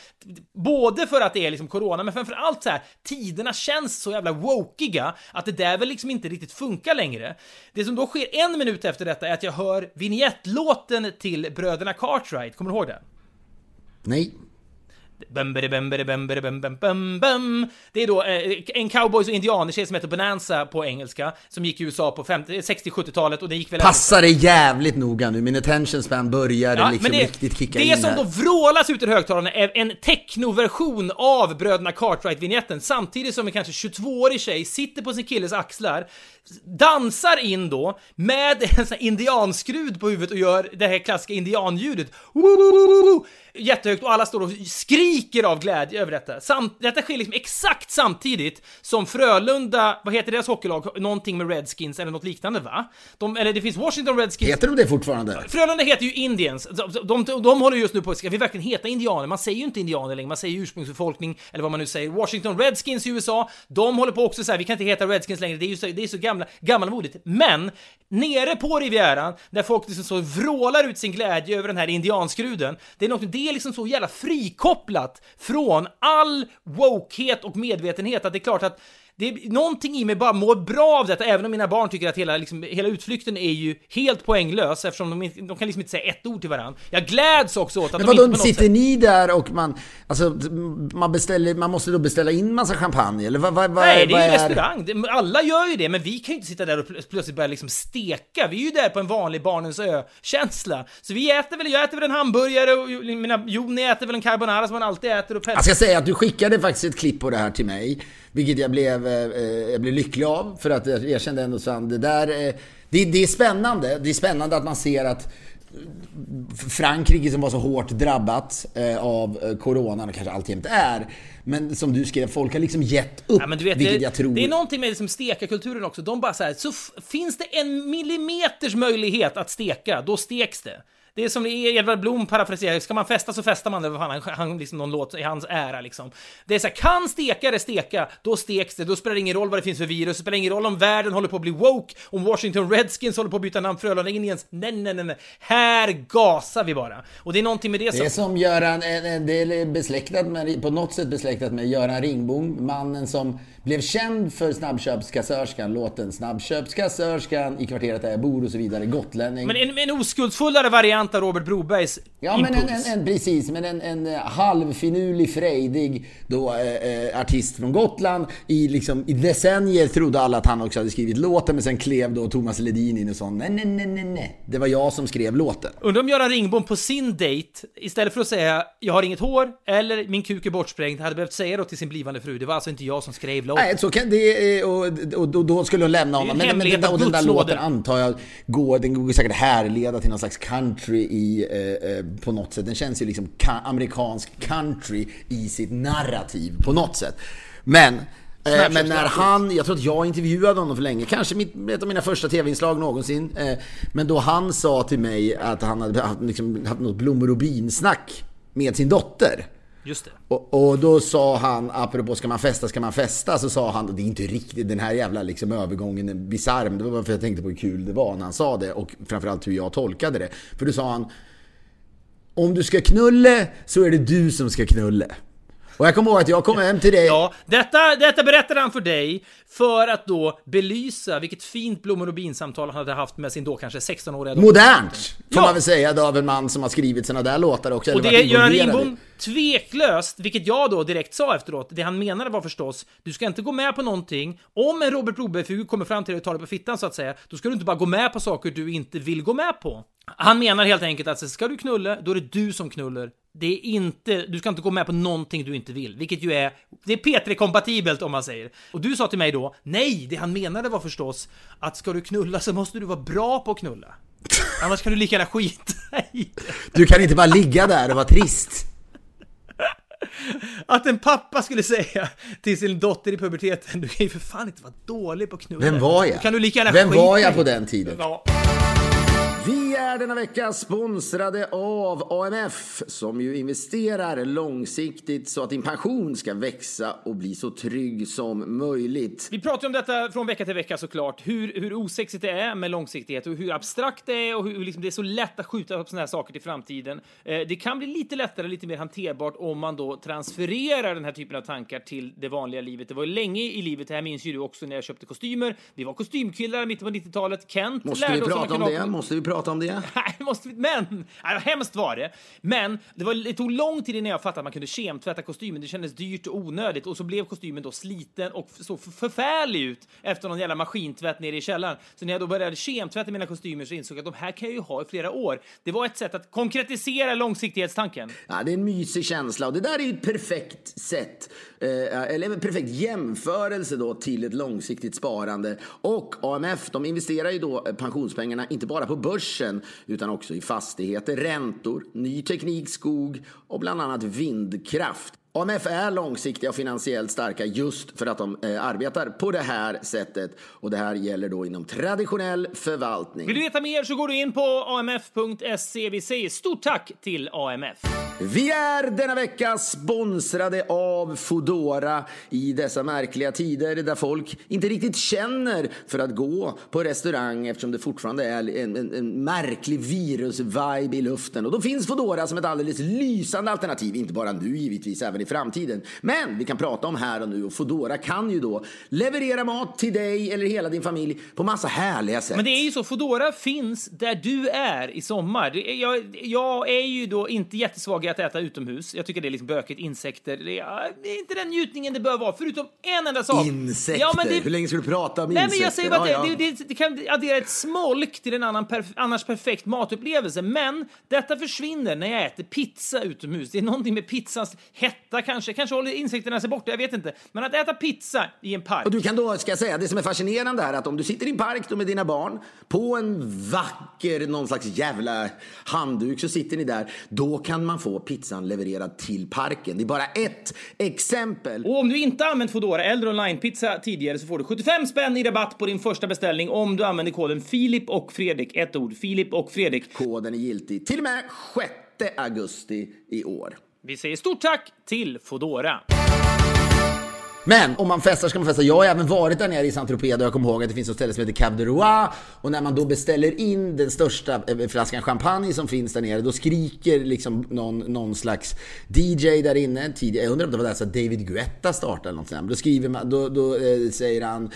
Både för att det är liksom corona, men framför allt så här, tiderna känns så jävla wokiga att det där väl liksom inte riktigt funkar längre. Det som då sker en minut efter detta är att jag hör vignettlåten till bröderna Cartwright, kommer du ihåg den? Nej. Det är då eh, en cowboys och indianertjej som heter Bonanza på engelska, som gick i USA på 50 60-70-talet och det gick väl... Passa dig jävligt noga nu, min attention span börjar Ja, liksom det, riktigt kicka det in som här. då vrålas ut ur högtalarna är en technoversion av Bröderna Cartwright-vignetten samtidigt som en kanske 22-årig tjej sitter på sin killes axlar, dansar in då med en sån här indianskrud på huvudet och gör det här klassiska indianljudet. Jättehögt och alla står och skriker av glädje över detta. Samt, detta sker liksom exakt samtidigt som Frölunda, vad heter deras hockeylag? Någonting med Redskins eller något liknande va? De, eller det finns Washington Redskins Heter de det fortfarande? Frölunda heter ju Indians. De, de, de håller just nu på, ska vi verkligen heta indianer? Man säger ju inte indianer längre, man säger ursprungsbefolkning, eller vad man nu säger. Washington Redskins i USA, de håller på också så här, vi kan inte heta Redskins längre, det är ju så, det är så gamla, gammalmodigt. Men, nere på Rivieran, där folk liksom så vrålar ut sin glädje över den här indianskruden, det är något, det är liksom så jävla frikopplat från all wokehet och medvetenhet att det är klart att det är någonting i mig bara mår bra av detta, även om mina barn tycker att hela, liksom, hela utflykten är ju helt poänglös eftersom de, de kan liksom inte säga ett ord till varandra. Jag gläds också åt att Men de inte på sitter sätt... ni där och man, alltså, man beställer, man måste då beställa in massa champagne eller vad, vad, vad Nej, det är ju restaurang. Det- Alla gör ju det, men vi kan ju inte sitta där och pl- plötsligt börja liksom steka. Vi är ju där på en vanlig barnens ö-känsla. Så vi äter väl, jag äter väl en hamburgare och mina, Joni äter väl en carbonara som man alltid äter och pet- Jag ska säga att du skickade faktiskt ett klipp på det här till mig. Vilket jag blev, eh, jag blev lycklig av. För att jag, jag kände ändå så att det där... Eh, det, det är spännande. Det är spännande att man ser att Frankrike som var så hårt drabbat eh, av eh, coronan och kanske alltjämt är. Men som du skrev, folk har liksom gett upp. Ja, vet, vilket det, jag tror... det är någonting med liksom stekarkulturen också. De bara så här, så finns det en millimeters möjlighet att steka, då steks det. Det är som det är Edvard Blom parafraserar, ska man festa så festar man, eller vad fan, han, han liksom någon låt i hans ära liksom. Det är så här, kan stekare steka, då steks det, då spelar det ingen roll vad det finns för virus, det spelar ingen roll om världen håller på att bli woke, om Washington Redskins håller på att byta namn Frölunda Indians, nej, nej, nej, nej, här gasar vi bara. Och det är någonting med det som... Det är som Göran, en- en del är besläktat med, på något sätt besläktat med Göran Ringbom, mannen som blev känd för snabbköpskassörskan, låten Snabbköpskassörskan, i kvarteret där jag bor och så vidare, gotlänning. Men en, en oskuldsfullare variant av Robert Brobergs Ja men en, impuls. en, en, precis, men en, en eh, halvfinurlig, frejdig då, eh, eh, artist från Gotland. I, liksom, I decennier trodde alla att han också hade skrivit låten, men sen klev då Thomas Ledin in och sa nej, nej, nej, nej, nej. Det var jag som skrev låten. Undrar om Göran Ringbom på sin dejt, istället för att säga “jag har inget hår” eller “min kuk är bortsprängd” hade behövt säga då till sin blivande fru “det var alltså inte jag som skrev låten”. Nej, så kan det, och, och, och då skulle hon lämna honom. Men, men, av och den där låten antar jag går, den går säkert härleda till någon slags country i, eh, eh, på något sätt. Den känns ju liksom ka- amerikansk country i sitt narrativ på något sätt. Men Eh, men när Snapchat. han, jag tror att jag intervjuade honom för länge, kanske mitt, ett av mina första tv-inslag någonsin. Eh, men då han sa till mig att han hade haft, liksom, haft något blommor och bin-snack med sin dotter. Just det. Och, och då sa han, apropå ska man festa, ska man festa? Så sa han, och det är inte riktigt den här jävla liksom övergången är bisarr, men det var bara för att jag tänkte på hur kul det var när han sa det och framförallt hur jag tolkade det. För då sa han, om du ska knulle så är det du som ska knulle. Och jag kommer ihåg att jag kom hem till dig. Ja, detta, detta berättade han för dig för att då belysa vilket fint blommor och binsamtal han hade haft med sin då kanske 16-åriga dotter. Modernt! Får Ja. man väl säga då av en man som har skrivit såna där låtar också. Och det Göran. Lindbom tveklöst, vilket jag då direkt sa efteråt, det han menade var förstås, du ska inte gå med på någonting, om en Robert Broberg-figur kommer fram till dig och tar dig på fittan så att säga, då ska du inte bara gå med på saker du inte vill gå med på. Han menar helt enkelt att ska du knulla, då är det du som knullar. Det är inte, du ska inte gå med på någonting du inte vill, vilket ju är, det är P3-kompatibelt om man säger. Och du sa till mig då, nej, det han menade var förstås att ska du knulla så måste du vara bra på att knulla. Annars kan du lika gärna skita i det. Du kan inte bara ligga där och vara trist. Att en pappa skulle säga till sin dotter i puberteten, du kan ju för fan inte vara dålig på att knulla. Vem var Då jag? kan du lika gärna Vem var jag på den tiden? Ja. Vi är denna vecka sponsrade av AMF som ju investerar långsiktigt så att din pension ska växa och bli så trygg som möjligt. Vi pratar om detta från vecka till vecka såklart, hur, hur osexigt det är med långsiktighet och hur abstrakt det är och hur liksom det är så lätt att skjuta upp såna här saker till framtiden. Eh, det kan bli lite lättare, lite mer hanterbart om man då transfererar den här typen av tankar till det vanliga livet. Det var ju länge i livet, det här minns ju du också när jag köpte kostymer. Vi var kostymkillar i mitten på 90-talet. Kent Måste lärde vi oss prata om det? Måste vi prata om det? Nej, måste vi, men, nej, hemskt var det. Men det, var, det tog lång tid innan jag fattade att man kunde kemtvätta kostymen. Det kändes dyrt och onödigt och så blev kostymen då sliten och f- så förfärlig ut efter någon jävla maskintvätt nere i källaren. Så när jag då började kemtvätta mina kostymer så insåg jag att de här kan jag ju ha i flera år. Det var ett sätt att konkretisera långsiktighetstanken. Ja, det är en mysig känsla och det där är ju ett perfekt sätt, eh, eller en perfekt jämförelse då till ett långsiktigt sparande. Och AMF, de investerar ju då eh, pensionspengarna inte bara på börsen utan också i fastigheter, räntor, ny teknik, skog och bland annat vindkraft. AMF är långsiktiga och finansiellt starka just för att de eh, arbetar på det här sättet och det här gäller då inom traditionell förvaltning. Vill du veta mer så går du in på amf.se. Vi säger stort tack till AMF. Vi är denna vecka sponsrade av Fodora i dessa märkliga tider där folk inte riktigt känner för att gå på restaurang eftersom det fortfarande är en, en, en märklig virus-vibe i luften. Och då finns Fodora som ett alldeles lysande alternativ, inte bara nu givetvis, även i framtiden. Men vi kan prata om här och nu och Fodora kan ju då leverera mat till dig eller hela din familj på massa härliga sätt. Men det är ju så, Foodora finns där du är i sommar. Jag, jag är ju då inte jättesvag i att äta utomhus. Jag tycker det är liksom bökigt, insekter. Det är, det är inte den njutningen det bör vara, förutom en enda sak. Insekter? Ja, men det, Hur länge ska du prata om Nej, insekter? men jag säger bara att Ja, det, ja. det kan addera ett smolk till en annan perf annars perfekt matupplevelse. Men detta försvinner när jag äter pizza utomhus. Det är någonting med pizzans hetta kanske. Kanske håller insekterna sig borta, jag vet inte. Men att äta pizza i en park. Och du kan då, ska jag säga, det som är fascinerande är att om du sitter i en park då med dina barn på en vacker, någon slags jävla handduk så sitter ni där. Då kan man få pizzan levererad till parken. Det är bara ett exempel. Och om du inte använt Foodora eller online-pizza tidigare så får du 75 spänn i rabatt på din första beställning om du använder koden Filip och Fredrik. Ett ord, Filip och Fredrik. Koden är giltig till och med 6 augusti i år. Vi säger stort tack till Foodora. Men om man festar ska man festa. Jag har även varit där nere i Saint-Tropez och jag kommer ihåg att det finns ett ställe som heter Cab de Roi. Och när man då beställer in den största eh, flaskan champagne som finns där nere, då skriker liksom någon, någon slags DJ där inne. Tidigare, jag undrar om det var där så David Guetta startade eller något sånt. Då skriver man, då, då eh, säger han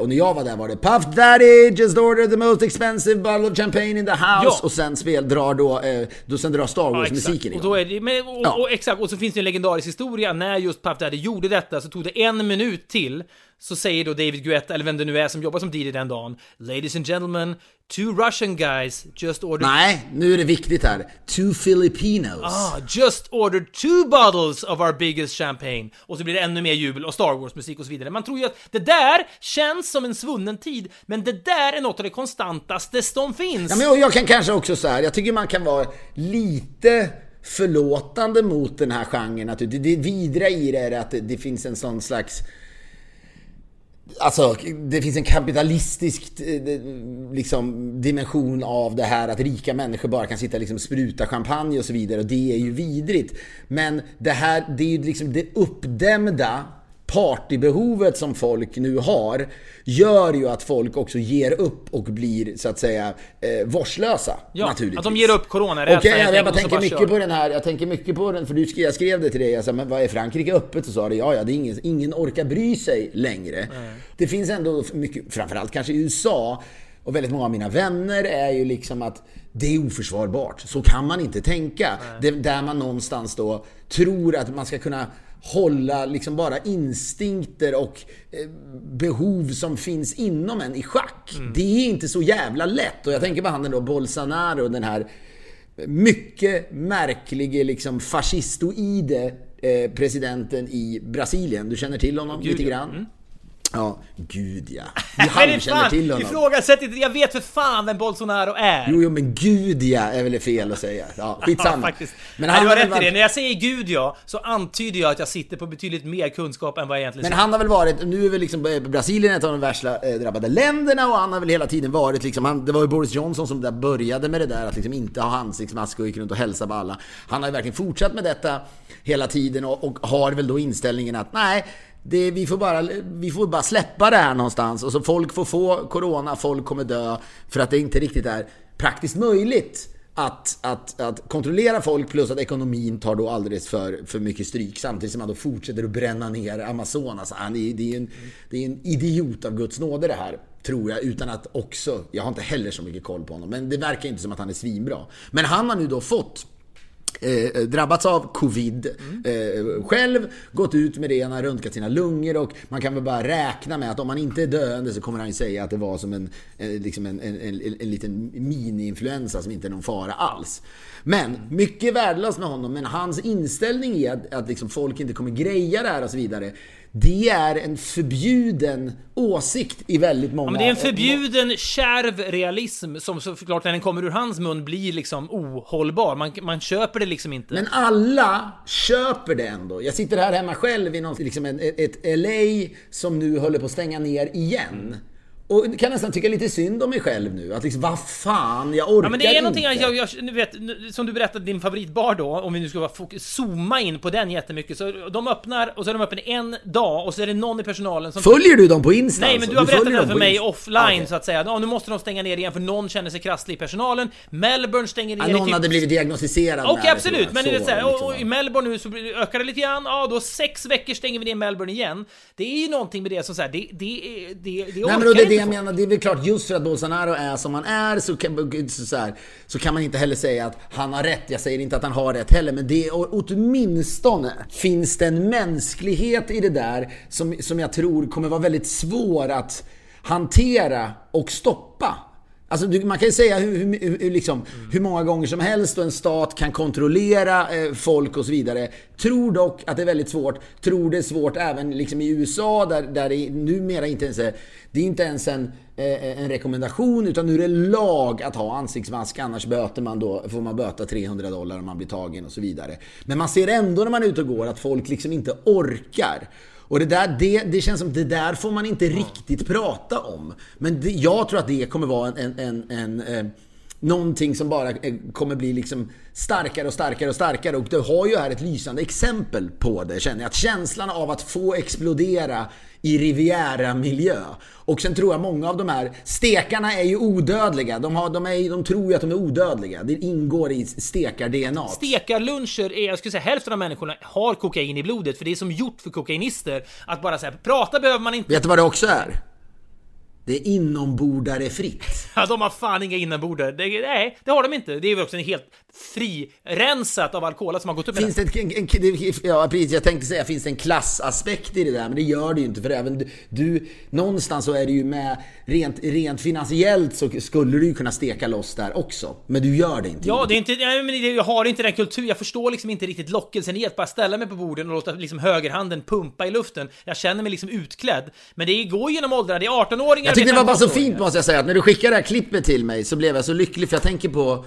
och när jag var där var det Puff Daddy just ordered the most expensive bottle of champagne in the house. Ja. Och sen spel drar då, eh, då sen drar Star Ja, Wars-musiken Och, igång. är det, men, och, Ja. och, exakt, och så finns det en legendarisk historia när just Puff Daddy gjorde detta så tog det en minut till så säger då David Guetta, eller vem det nu är som jobbar som DJ den dagen Ladies and gentlemen, two Russian guys just ordered Nej, nu är det viktigt här. Two Filipinos. Ah, just ordered two bottles of our biggest champagne. Och så blir det ännu mer jubel och Star Wars-musik och så vidare. Man tror ju att det där känns som en svunnen tid, men det där är något av det konstantaste som finns. Ja, men jag, kan kanske också så här, jag tycker man kan vara lite förlåtande mot den här genren. Att det, det vidriga i det är att det, det finns en sån slags... Alltså, det finns en kapitalistisk eh, liksom, dimension av det här att rika människor bara kan sitta och liksom spruta champagne och så vidare och det är ju vidrigt. Men det här, det är ju liksom det uppdämda partybehovet som folk nu har gör ju att folk också ger upp och blir så att säga eh, vårdslösa. Ja, naturligtvis. att de ger upp coronarädslan Och jag, jag, jag tänker mycket kör. på den här, jag tänker mycket på den, för du skrev, jag skrev det till dig, jag sa, men vad är Frankrike öppet? Och sa det, ja ja, det är ingen, ingen orkar bry sig längre. Det finns ändå mycket, framförallt kanske i USA, och väldigt många av mina vänner är ju liksom att det är oförsvarbart. Så kan man inte tänka. Det, där man någonstans då tror att man ska kunna hålla liksom bara instinkter och eh, behov som finns inom en i schack. Det är inte så jävla lätt. Och jag tänker på han då Bolsonaro, den här mycket märklige liksom fascistoide eh, presidenten i Brasilien. Du känner till honom lite ja. grann? Ja, gud ja. Är halvkänner till honom. ifrågasätt inte, jag vet för fan vem Bolsonaro är. Jo, jo, men gud ja är väl fel att säga. Ja, skitsamma. Ja, faktiskt. Men Nej, du har rätt i varit- det. När jag säger gud ja, så antyder jag att jag sitter på betydligt mer kunskap än vad jag egentligen Men han har väl varit, nu är väl liksom Brasilien ett av de värsta eh, drabbade länderna och han har väl hela tiden varit liksom, han, det var ju Boris Johnson som där började med det där att liksom inte ha ansiktsmask och gick runt och hälsa på alla. Han har ju verkligen fortsatt med detta hela tiden och, och har väl då inställningen att nej, det, vi, får bara, vi får bara släppa det här någonstans och så folk får få corona, folk kommer dö för att det inte riktigt är praktiskt möjligt att, att, att kontrollera folk plus att ekonomin tar då alldeles för, för mycket stryk samtidigt som man då fortsätter att bränna ner Amazonas. Han är, det, är en, det är en idiot av Guds nåde det här. Tror jag, utan att också, jag har inte heller så mycket koll på honom, men det verkar inte som att han är svinbra. Men han har nu då fått Eh, eh, drabbats av covid eh, själv, gått ut med det, han har röntgat sina lungor och man kan väl bara räkna med att om han inte är döende så kommer han ju säga att det var som en, eh, liksom en, liksom en, en, en, en liten mini-influensa som inte är någon fara alls. Men mycket värdelöst med honom, men hans inställning är att, att liksom folk inte kommer greja det här och så vidare. Det är en förbjuden åsikt i väldigt många... Ja, men det är en förbjuden kärv realism som såklart när den kommer ur hans mun blir liksom ohållbar. Man, man köper det liksom inte. Men alla köper det ändå. Jag sitter här hemma själv i någon, liksom en, ett LA som nu håller på att stänga ner igen. Och kan nästan tycka lite synd om mig själv nu. Att liksom, vad fan, jag orkar Ja men det är inte. någonting, jag, jag, nu vet, som du berättade, din favoritbar då, om vi nu ska zooma in på den jättemycket. Så de öppnar, och så är de öppna en dag, och så är det någon i personalen som... Följer du dem på Insta Nej men alltså? du har berättat följer det dem för mig offline Okej. så att säga. Ja, nu måste de stänga ner igen för någon känner sig krasslig i personalen. Melbourne stänger ner Ja, i någon typ hade blivit diagnostiserad Okej det, absolut, men jag. det är så här, det och, i liksom. Melbourne nu så ökar det lite grann, ja då sex veckor stänger vi ner Melbourne igen. Det är ju någonting med det som så här, det, det, det, det, det Nej men och det det inte jag menar, det är väl klart just för att Bolsonaro är som han är så kan, så, så, här, så kan man inte heller säga att han har rätt. Jag säger inte att han har rätt heller, men det är åtminstone finns det en mänsklighet i det där som, som jag tror kommer vara väldigt svår att hantera och stoppa. Alltså man kan ju säga hur, hur, hur, liksom, hur många gånger som helst och en stat kan kontrollera eh, folk och så vidare. Tror dock att det är väldigt svårt. Tror det är svårt även liksom i USA där, där det numera inte ens är, det är inte ens en, eh, en rekommendation utan nu är det lag att ha ansiktsmask annars böter man då, får man böta 300 dollar om man blir tagen och så vidare. Men man ser ändå när man är ute och går att folk liksom inte orkar. Och det där, det, det känns som det där får man inte riktigt prata om. Men det, jag tror att det kommer vara en, en, en, en eh, Någonting som bara eh, kommer bli liksom starkare och starkare och starkare. Och du har ju här ett lysande exempel på det känner jag. Att känslan av att få explodera i Riviera-miljö. Och sen tror jag många av de här stekarna är ju odödliga. De, har, de, är, de tror ju att de är odödliga. Det ingår i stekar-DNA. Stekarluncher är, jag skulle säga hälften av människorna har kokain i blodet, för det är som gjort för kokainister att bara säga prata behöver man inte. Vet du vad det också är? Det är inombordare fritt. Ja, de har fan inga innanbordar. Det, nej, det har de inte. Det är väl också en helt frirensat av alkohol som har gått upp Finns det en, en, det- ja, precis, jag tänkte säga, finns det en klassaspekt i det där? Men det gör det ju inte. För även du, du någonstans så är det ju med, rent, rent finansiellt så skulle du ju kunna steka loss där också. Men du gör det inte. Ja, det är inte, nej, men jag har inte den kultur, jag förstår liksom inte riktigt lockelsen i att bara ställa mig på borden och låta liksom högerhanden pumpa i luften. Jag känner mig liksom utklädd. Men det går genom åldrarna, det är 18-åringar Jag tyckte det var bara så 15-åringar. fint måste jag säga, att när du skickade det här klippet till mig så blev jag så lycklig för jag tänker på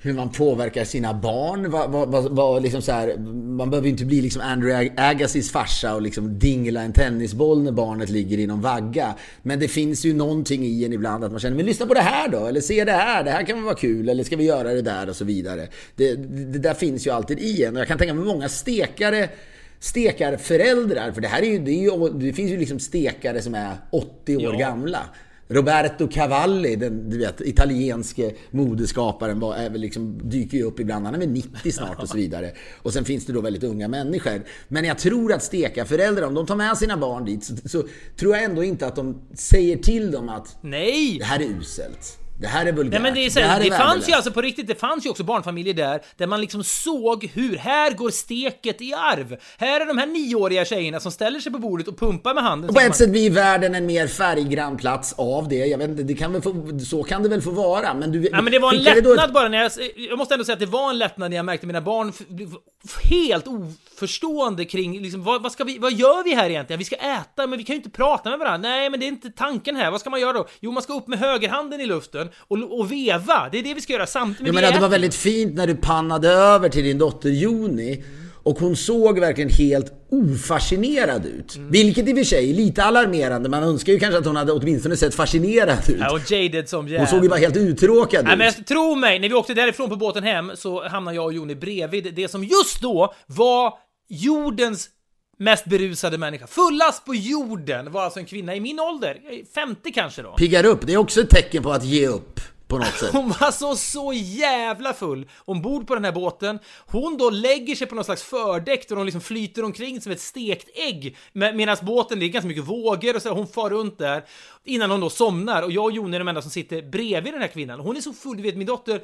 hur man påverkar sina barn. Vad, vad, vad liksom så här, man behöver ju inte bli liksom Andrew Agassiz farsa och liksom dingla en tennisboll när barnet ligger i någon vagga. Men det finns ju någonting i en ibland att man känner, men lyssna på det här då, eller se det här, det här kan vara kul, eller ska vi göra det där och så vidare. Det, det där finns ju alltid i en och jag kan tänka mig många stekare stekarföräldrar, för det här är ju, det, är ju, det finns ju liksom stekare som är 80 år Ja. gamla. Roberto Cavalli, den du vet, italienske modeskaparen, var, är väl liksom, dyker ju upp ibland. Han är väl 90 snart och så vidare. Och sen finns det då väldigt unga människor. Men jag tror att stekarföräldrar, om de tar med sina barn dit, så, så tror jag ändå inte att de säger till dem att Nej! det här är uselt. Det här är vulgärt. Nej men det, är så, här det, är fanns ju värdelöst." alltså på riktigt, det fanns ju också barnfamiljer där, där man liksom såg hur, här går steket i arv. Här är de här nioåriga tjejerna som ställer sig på bordet och pumpar med handen. Och på ett man- sätt blir världen en mer färggrann plats av det. Jag vet inte, det kan väl få, så kan det väl få vara. Men, du, Ja men det var en då ett- lättnad bara när jag... Jag måste ändå säga att det var en lättnad när jag märkte mina barn helt oförstående kring liksom, vad, vad ska vi... Vad gör vi här egentligen? Vi ska äta, men vi kan ju inte prata med varandra. Nej, men det är inte tanken här. Vad ska man göra då? Jo, man ska upp med högerhanden i luften och, och veva. Det är det vi ska göra samtidigt. Jag menar, det var väldigt fint när du pannade över till din dotter Joni och hon såg verkligen helt ofascinerad ut. Mm. Vilket i och för sig är lite alarmerande. Man önskar ju kanske att hon hade åtminstone sett fascinerad ut. Ja, och jaded som jävel. Hon såg ju bara helt uttråkad Nej, ut. men tro mig, när vi åkte därifrån på båten hem så hamnade jag och Joni bredvid det som just då var jordens mest berusade människa. Fullast på jorden var alltså en kvinna i min ålder, 50 kanske då. Piggar upp, det är också ett tecken på att ge upp på något sätt. Hon var så, så jävla full ombord på den här båten. Hon då lägger sig på någon slags fördäck där hon liksom flyter omkring som ett stekt ägg. Medan båten, det är ganska mycket vågor och så, hon far runt där. Innan hon då somnar och jag och Jon är de enda som sitter bredvid den här kvinnan. Hon är så full, du vet min dotter,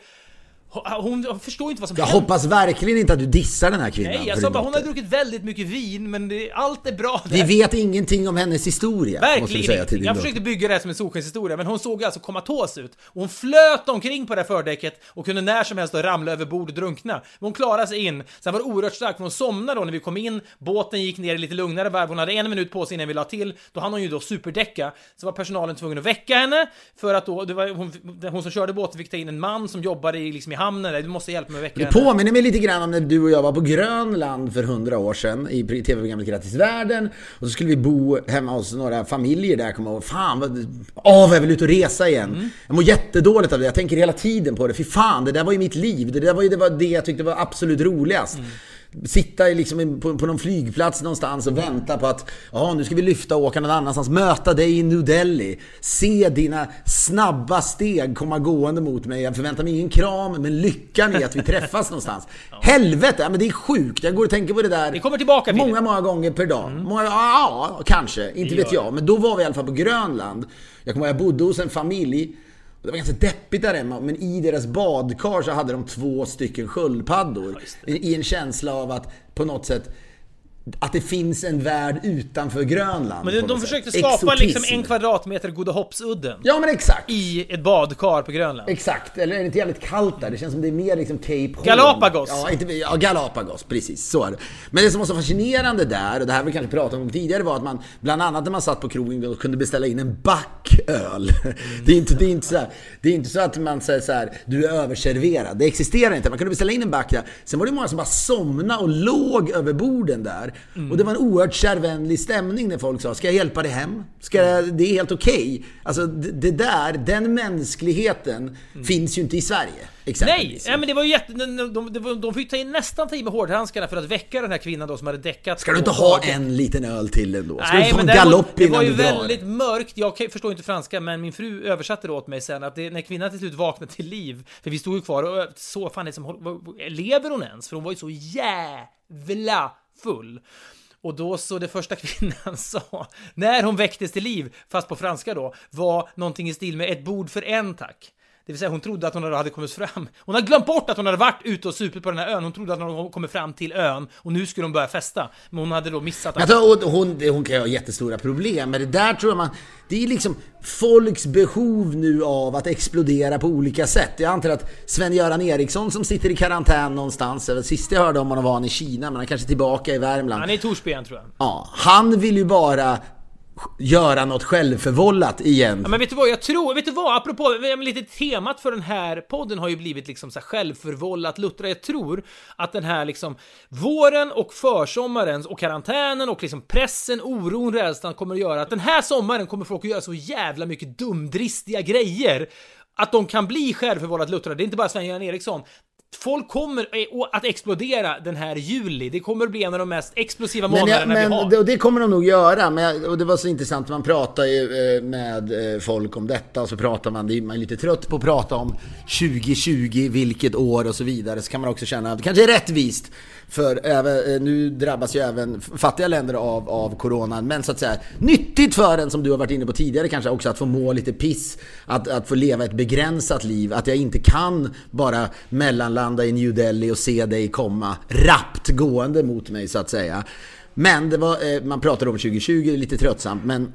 hon, hon förstår inte vad som Jag händer. hoppas verkligen inte att du dissar den här kvinnan. Nej, jag sa bara hon har druckit väldigt mycket vin, men det, allt är bra där. Vi vet ingenting om hennes historia. måste vi Verkligen säga ingenting. till din Jag försökte bygga det här som en solskenshistoria, men hon såg alltså komatos ut. Och hon flöt omkring på det här fördäcket och kunde när som helst ramla över bord och drunkna. Men hon klarade sig in. Sen var det oerhört starkt, för hon somnade då när vi kom in. Båten gick ner i lite lugnare varv. Hon hade en minut på sig innan vi la till. Då hann hon ju då superdäcka. Så var personalen tvungen att väcka henne. För att då, det var hon, hon som körde båten fick ta in en man som jobbade i, liksom i hamnen. där. Du måste hjälpa mig att väcka Det påminner mig lite grann om när du och jag var på Grönland för hundra år sedan i tv-programmet Grattis Världen. Och så skulle vi bo hemma hos några familjer där, kommer ihåg. Fan vad... Vad jag vill ut och resa igen. Mm. Jag mår jättedåligt av det. Jag tänker hela tiden på det. Fy fan, det där var ju mitt liv. Det där var ju det, var det jag tyckte var absolut roligast. Mm. Sitta liksom på, på någon flygplats någonstans och vänta på att ja, nu ska vi lyfta och åka någon annanstans. Möta dig i New Delhi. Se dina snabba steg komma gående mot mig. Jag förväntar mig ingen kram, men lyckan är att vi träffas någonstans. Helvete, ja, men det är sjukt. Jag går och tänker på det där Det kommer tillbaka, Filip. många, många gånger per dag. Många, ja, kanske. Inte vet jag. Men då var vi i alla fall på Grönland. Jag kommer ihåg, jag bodde hos en familj. Det var ganska deppigt där hemma, men i deras badkar så hade de två stycken sköldpaddor. I i en känsla av att på något sätt att det finns en värld utanför Grönland. Men de, försökte sätt. skapa Exotism. liksom en kvadratmeter Godahoppsudden. Ja men exakt. I ett badkar på Grönland. Exakt, eller är det inte jävligt kallt där? Det känns som det är mer liksom Cape Horn. Galapagos. Ja, inte, ja, Galapagos, precis. Så är det. Men det som var så fascinerande där, och det här vi kanske pratat om tidigare, var att man bland annat när man satt på krogen och kunde beställa in en back öl. Det är inte, det är inte, så, här, det är inte så att man säger så här, du är överserverad. Det existerar inte. Man kunde beställa in en back där. Sen var det många som bara somnade och låg över borden där. Och det var en oerhört kärvänlig stämning när folk sa, ska jag hjälpa dig hem? Ska jag, det är helt okej. Alltså det, det där, den mänskligheten finns ju inte i Sverige. Nej, nej, men det var ju jätte... De, de, de, fick ta in nästan ta i med hårdhandskarna för att väcka den här kvinnan då som hade däckat. Ska du inte ha taket. en liten öl till ändå? Ska du Nej, men ta en galopp det innan var ju du väldigt mörkt. Jag förstår inte franska, men min fru översatte det åt mig sen att det, när kvinnan till slut vaknade till liv, för vi stod ju kvar och så fan det som håll- vad- lever hon ens? För hon var ju så jävla full. Och då så det första kvinnan sa, när hon väcktes till liv, fast på franska då, var någonting i stil med ett bord för en tack. Det vill säga hon trodde att hon hade kommit fram. Hon hade glömt bort att hon hade varit ute och supit på den här ön. Hon trodde att hon hade kommit fram till ön och nu skulle hon börja festa. Men hon hade då missat att... och hon, hon kan ju ha jättestora problem, men det där tror jag man... Det är liksom folks behov nu av att explodera på olika sätt. Jag antar att Sven-Göran Eriksson som sitter i karantän någonstans, var sist jag hörde om honom var han i Kina, men han kanske är tillbaka i Värmland. Han är i Torsby tror jag. Ja, han vill ju bara göra något självförvållat igen. Ja, men vet du vad, jag tror, vet du vad, apropå, lite temat för den här podden har ju blivit liksom så här självförvållat luttra. Jag tror att den här liksom våren och försommaren och karantänen och liksom pressen, oron, rädslan kommer att göra att den här sommaren kommer folk att göra så jävla mycket dumdristiga grejer att de kan bli självförvållat luttrade. Det är inte bara Sven-Göran Eriksson. Folk kommer eh, att explodera den här juli. Det kommer att bli en av de mest explosiva Men, jag, månaderna vi men har. det, och det kommer de nog göra. Men, och det var så intressant, man pratar ju eh, med eh, folk om detta och så pratar man, man är lite trött på att prata om 2020, vilket år och så vidare. Så kan man också känna att det kanske är rättvist. För även, eh, nu drabbas ju även fattiga länder av, av coronan. Men så att säga, nyttigt för en som du har varit inne på tidigare kanske också att få må lite piss. Att, att få leva ett begränsat liv. Att jag inte kan bara mellanlanda i New Delhi och se dig komma rappt gående mot mig så att säga. Men det var, eh, man pratade om 2020, det är lite tröttsamt. Men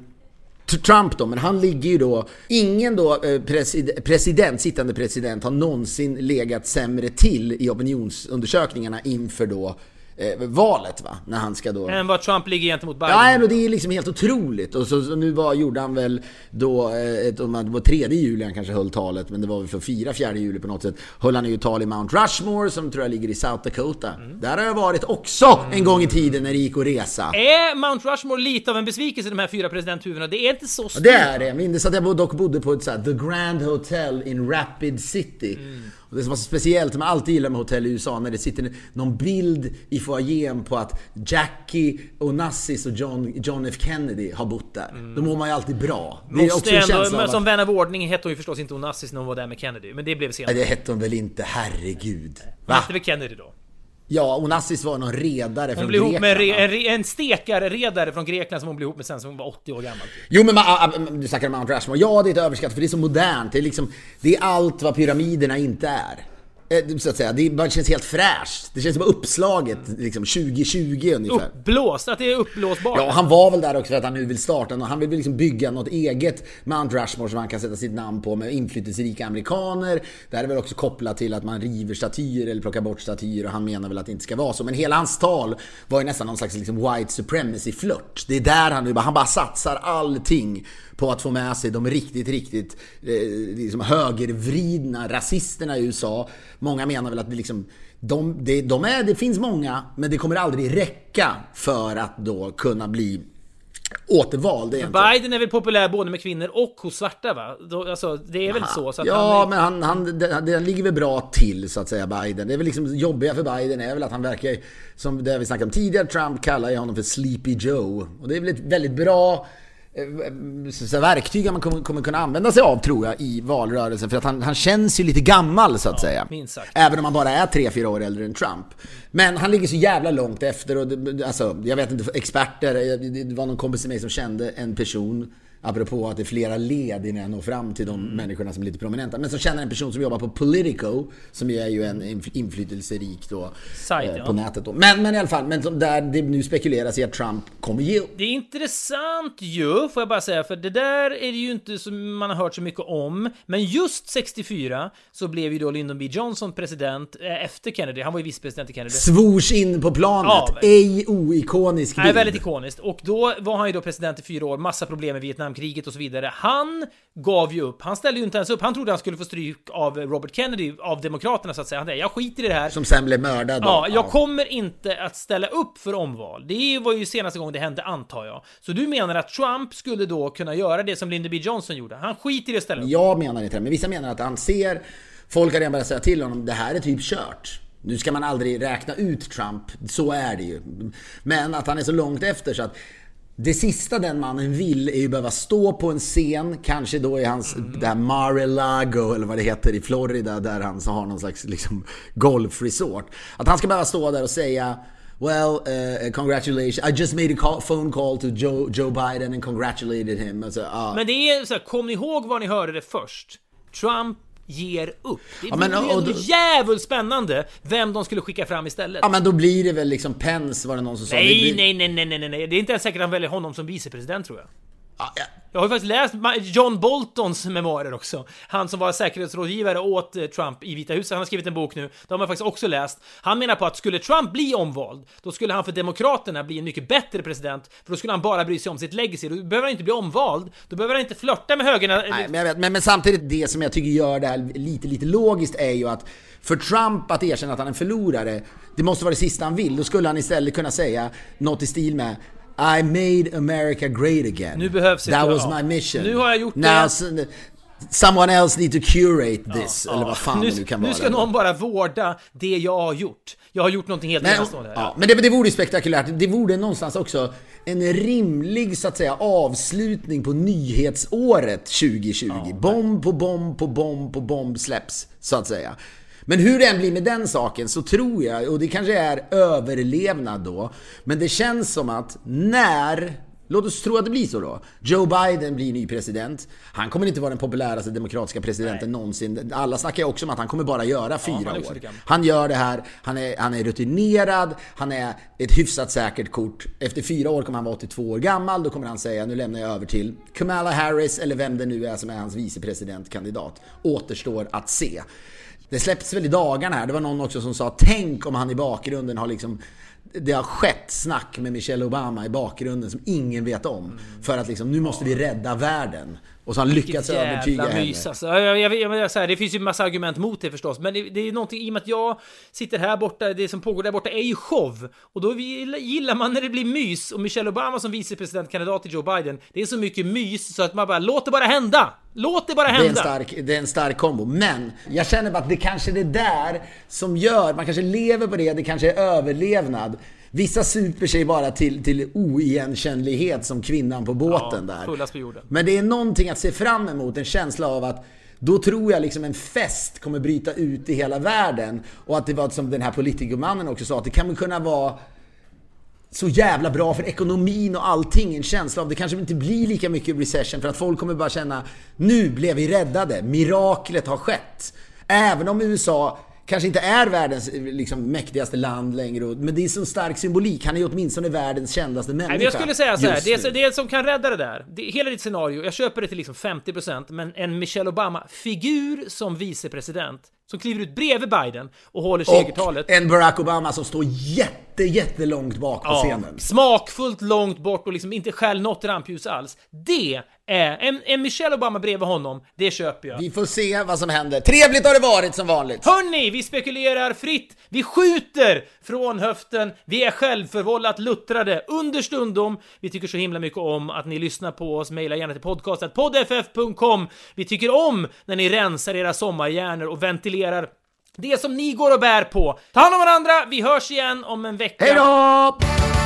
Trump då, men han ligger ju då... Ingen då eh, presid, president, sittande president har någonsin legat sämre till i opinionsundersökningarna inför då eh, valet va? När han ska då... Än vad Trump ligger gentemot Biden. Ja, och det är liksom helt otroligt. Och så, så nu var, gjorde han väl då, eh, ett, det var tredje juli han kanske höll talet, men det var väl för fyra, fjärde juli på något sätt. Höll han ju tal i Mount Rushmore som tror jag ligger i South Dakota. Där har jag varit också en gång i tiden när det gick att resa. Är Mount Rushmore lite av en besvikelse, de här fyra presidenthuvudena? Det är inte så stort. Det är det. Jag minns att jag dock bodde på ett så här, The Grand Hotel in Rapid City. Och det som var så speciellt, som man alltid gillar med hotell i USA, när det sitter någon bild i foajén på att Jackie Onassis och John, John F Kennedy har bott där. Då mår man ju alltid bra. Det är också Måste en känsla ändå, av som vän av ordning hette hon ju förstås inte Onassis när hon var där med Kennedy, men det blev Nej, senare. det hette hon väl inte, herregud. Va? hette väl Kennedy då? Ja, Onassis var någon redare Hon från blev ihop med en, Grekland, re, en, re, en stekarredare från Grekland som hon blev ihop med sen som hon var 80 år gammal. Jo men man, ah, ah, du snackar om Mount Rushmore. Ja, det är ett överskattat för det är så modernt. Det är liksom, det är allt vad pyramiderna inte är. Eh, Så att säga. Det bara känns helt fräscht. Det känns som uppslaget liksom 2020 ungefär. Uppblåst, att det är uppblåsbart. Ja, han var väl där också för att han nu vill starta, han vill liksom bygga något eget Mount Rushmore som han kan sätta sitt namn på med inflytelserika amerikaner. Det här är väl också kopplat till att man river statyer eller plockar bort statyer och han menar väl att det inte ska vara så. Men hela hans tal var ju nästan någon slags liksom white supremacy-flört. Det är där han nu bara, han bara satsar allting på att få med sig de riktigt, riktigt eh, liksom högervridna rasisterna i USA. Många menar väl att det liksom de, det, de är, det finns många, men det kommer aldrig räcka för att då kunna bli återvald egentligen. Biden är väl populär både med kvinnor och hos svarta va? Alltså, det är väl så? så att ja, han är, men han, han, den, den ligger väl bra till så att säga, Biden. Det är väl liksom jobbiga för Biden är väl att han verkar, som det vi snackade om tidigare, Trump kallar ju honom för Sleepy Joe. Och det är väl ett väldigt bra så, så, verktyg man kommer, kommer kunna använda sig av tror jag i valrörelsen. För att han, han känns ju lite gammal så att säga. minst sagt. Även om han bara är 3-4 år äldre än Trump. Men han ligger så jävla långt efter och det, alltså, jag vet inte, experter, det det var någon kompis till mig som kände en person Apropå att det är flera led innan jag når fram till de människorna som är lite prominenta. Men som känner en person som jobbar på Politico, som är ju en inf- inflytelserik då, Sajt, eh, ja. på nätet då. Men, men i alla fall, men där det nu spekuleras i att Trump kommer ge upp. Det är intressant ju, får jag bara säga, för det där är det ju inte som man har hört så mycket om. Men just 64 så blev ju då Lyndon B Johnson president eh, efter Kennedy. Han var ju vicepresident i Kennedy. Svors in på planet. Ja, Ej oikonisk Nej, bild. väldigt ikoniskt. Och då var han ju då president i fyra år, massa problem med Vietnamkriget och så vidare. Han gav ju upp. Han ställde ju inte ens upp. Han trodde han skulle få stryk av Robert Kennedy, av Demokraterna så att säga. Han säger, jag skiter i det här. Som sen blev mördad då. Ja, jag kommer inte att ställa upp för omval. Det var ju senaste gången det hände, antar jag. Så du menar att Trump skulle då kunna göra det som Lyndon B Johnson gjorde? Han skiter i att ställa upp. Jag menar inte det, men vissa menar att han ser... Folk har redan börjat säga till honom, det här är typ kört. Nu ska man aldrig räkna ut Trump, så är det ju. Men att han är så långt efter så att det sista den mannen vill är ju behöva stå på en scen, kanske då i hans, det här Mar-a-Lago eller vad det heter i Florida där han så har någon slags liksom golfresort. Att han ska behöva stå där och säga Well, uh, congratulations. I just made a call, phone call to Joe, Joe Biden and congratulated him. Alltså, ah. Men det är så här, kom ni ihåg var ni hörde det först? Trump ger upp. Det Ja, men, ju ändå då- jävligt spännande vem de skulle skicka fram istället. Ja men då blir det väl liksom Pence var det någon som sa. Nej, blir... nej, nej, nej, nej, nej, nej. Det är inte ens säkert att han väljer honom som vicepresident tror jag. Ja, ja. Jag har ju faktiskt läst John Boltons memoarer också. Han som var säkerhetsrådgivare åt eh, Trump i Vita huset. Han har skrivit en bok nu. De har jag faktiskt också läst. Han menar på att skulle Trump bli omvald, då skulle han för Demokraterna bli en mycket bättre president. För då skulle han bara bry sig om sitt legacy. Då behöver han inte bli omvald. Då behöver han inte flörta med högerna. Nej, men, jag vet, men, men samtidigt, det som jag tycker gör det här lite, lite logiskt är ju att för Trump att erkänna att han är en förlorare, det måste vara det sista han vill. Då skulle han istället kunna säga något i stil med I made America great again. Nu behövs That was ja. my mission. Nu har jag gjort Now, det. Someone else need to curate this, eller vad fan nu, det nu kan nu vara. ska någon bara vårda det jag har gjort. Jag har gjort någonting helt enastående. ja, men det, det vore spektakulärt. Det vore någonstans också en rimlig så att säga avslutning på nyhetsåret 2020. bomb på bomb på bomb på bomb släpps, så att säga. Men hur det än blir med den saken så tror jag, och det kanske är överlevnad då, men det känns som att när Låt oss tro att det blir så då. Joe Biden blir ny president. Han kommer inte vara den populäraste demokratiska presidenten någonsin. Alla snackar ju också om att han kommer bara göra fyra också år. Han gör det här, han är, han är rutinerad, han är ett hyfsat säkert kort. Efter fyra år kommer han vara 82 år gammal, då kommer han säga nu lämnar jag över till Kamala Harris eller vem det nu är som är hans vicepresidentkandidat. Återstår att se. Det släpps väl i dagarna här, det var någon också som sa tänk om han i bakgrunden har liksom det har skett snack med Michelle Obama i bakgrunden som ingen vet om. För att liksom, nu måste vi rädda världen. Och så har han lyckats övertyga henne. mys alltså. Jag, jag, jag, så här, det finns ju massa argument mot det förstås, men det, det är någonting i och med att jag sitter här borta, det som pågår där borta är ju show. Och då gillar man när det blir mys. Och Michelle Obama som vicepresidentkandidat till Joe Biden, det är så mycket mys så att man bara, låt det bara hända! Låt det bara Det är, en hända! stark, det är en stark kombo. Men jag känner bara att det kanske är det där som gör, man kanske lever på det, det kanske är överlevnad. Vissa super sig bara till, till oigenkännlighet som kvinnan på båten Ja, där. fullast på jorden. Men det är någonting att se fram emot, en känsla av att då tror jag liksom en fest kommer bryta ut i hela världen. Och att det var som den här politikermannen också sa, att det kan kunna vara så jävla bra för ekonomin och allting. En känsla av det kanske inte blir lika mycket recession för att folk kommer bara känna nu blev vi räddade. Miraklet har skett. Även om USA kanske inte är världens liksom, mäktigaste land längre. Men det är så stark symbolik. Han är ju åtminstone världens kändaste människa. Nej, men jag skulle säga så här, det, är- det som kan rädda det där, det, hela ditt scenario, jag köper det till liksom 50%, men en Michelle Obama-figur som vicepresident, som kliver ut bredvid Biden och håller segertalet. Och en Barack Obama som står jätte, jättelångt bak på Ja, scenen. smakfullt långt bort och liksom inte skäl något rampljus alls. Det är, en, en Michelle Obama bredvid honom, det köper jag. Vi får se vad som händer. Trevligt har det varit som vanligt. Hörni, vi spekulerar fritt, vi skjuter från höften, vi är självförvållat luttrade understundom. Vi tycker så himla mycket om att ni lyssnar på oss, mejla gärna till podcastet poddff.com. Vi tycker om när ni rensar era sommarhjärnor och ventilerar det som ni går och bär på. Ta hand om varandra, vi hörs igen om en vecka. Hej då!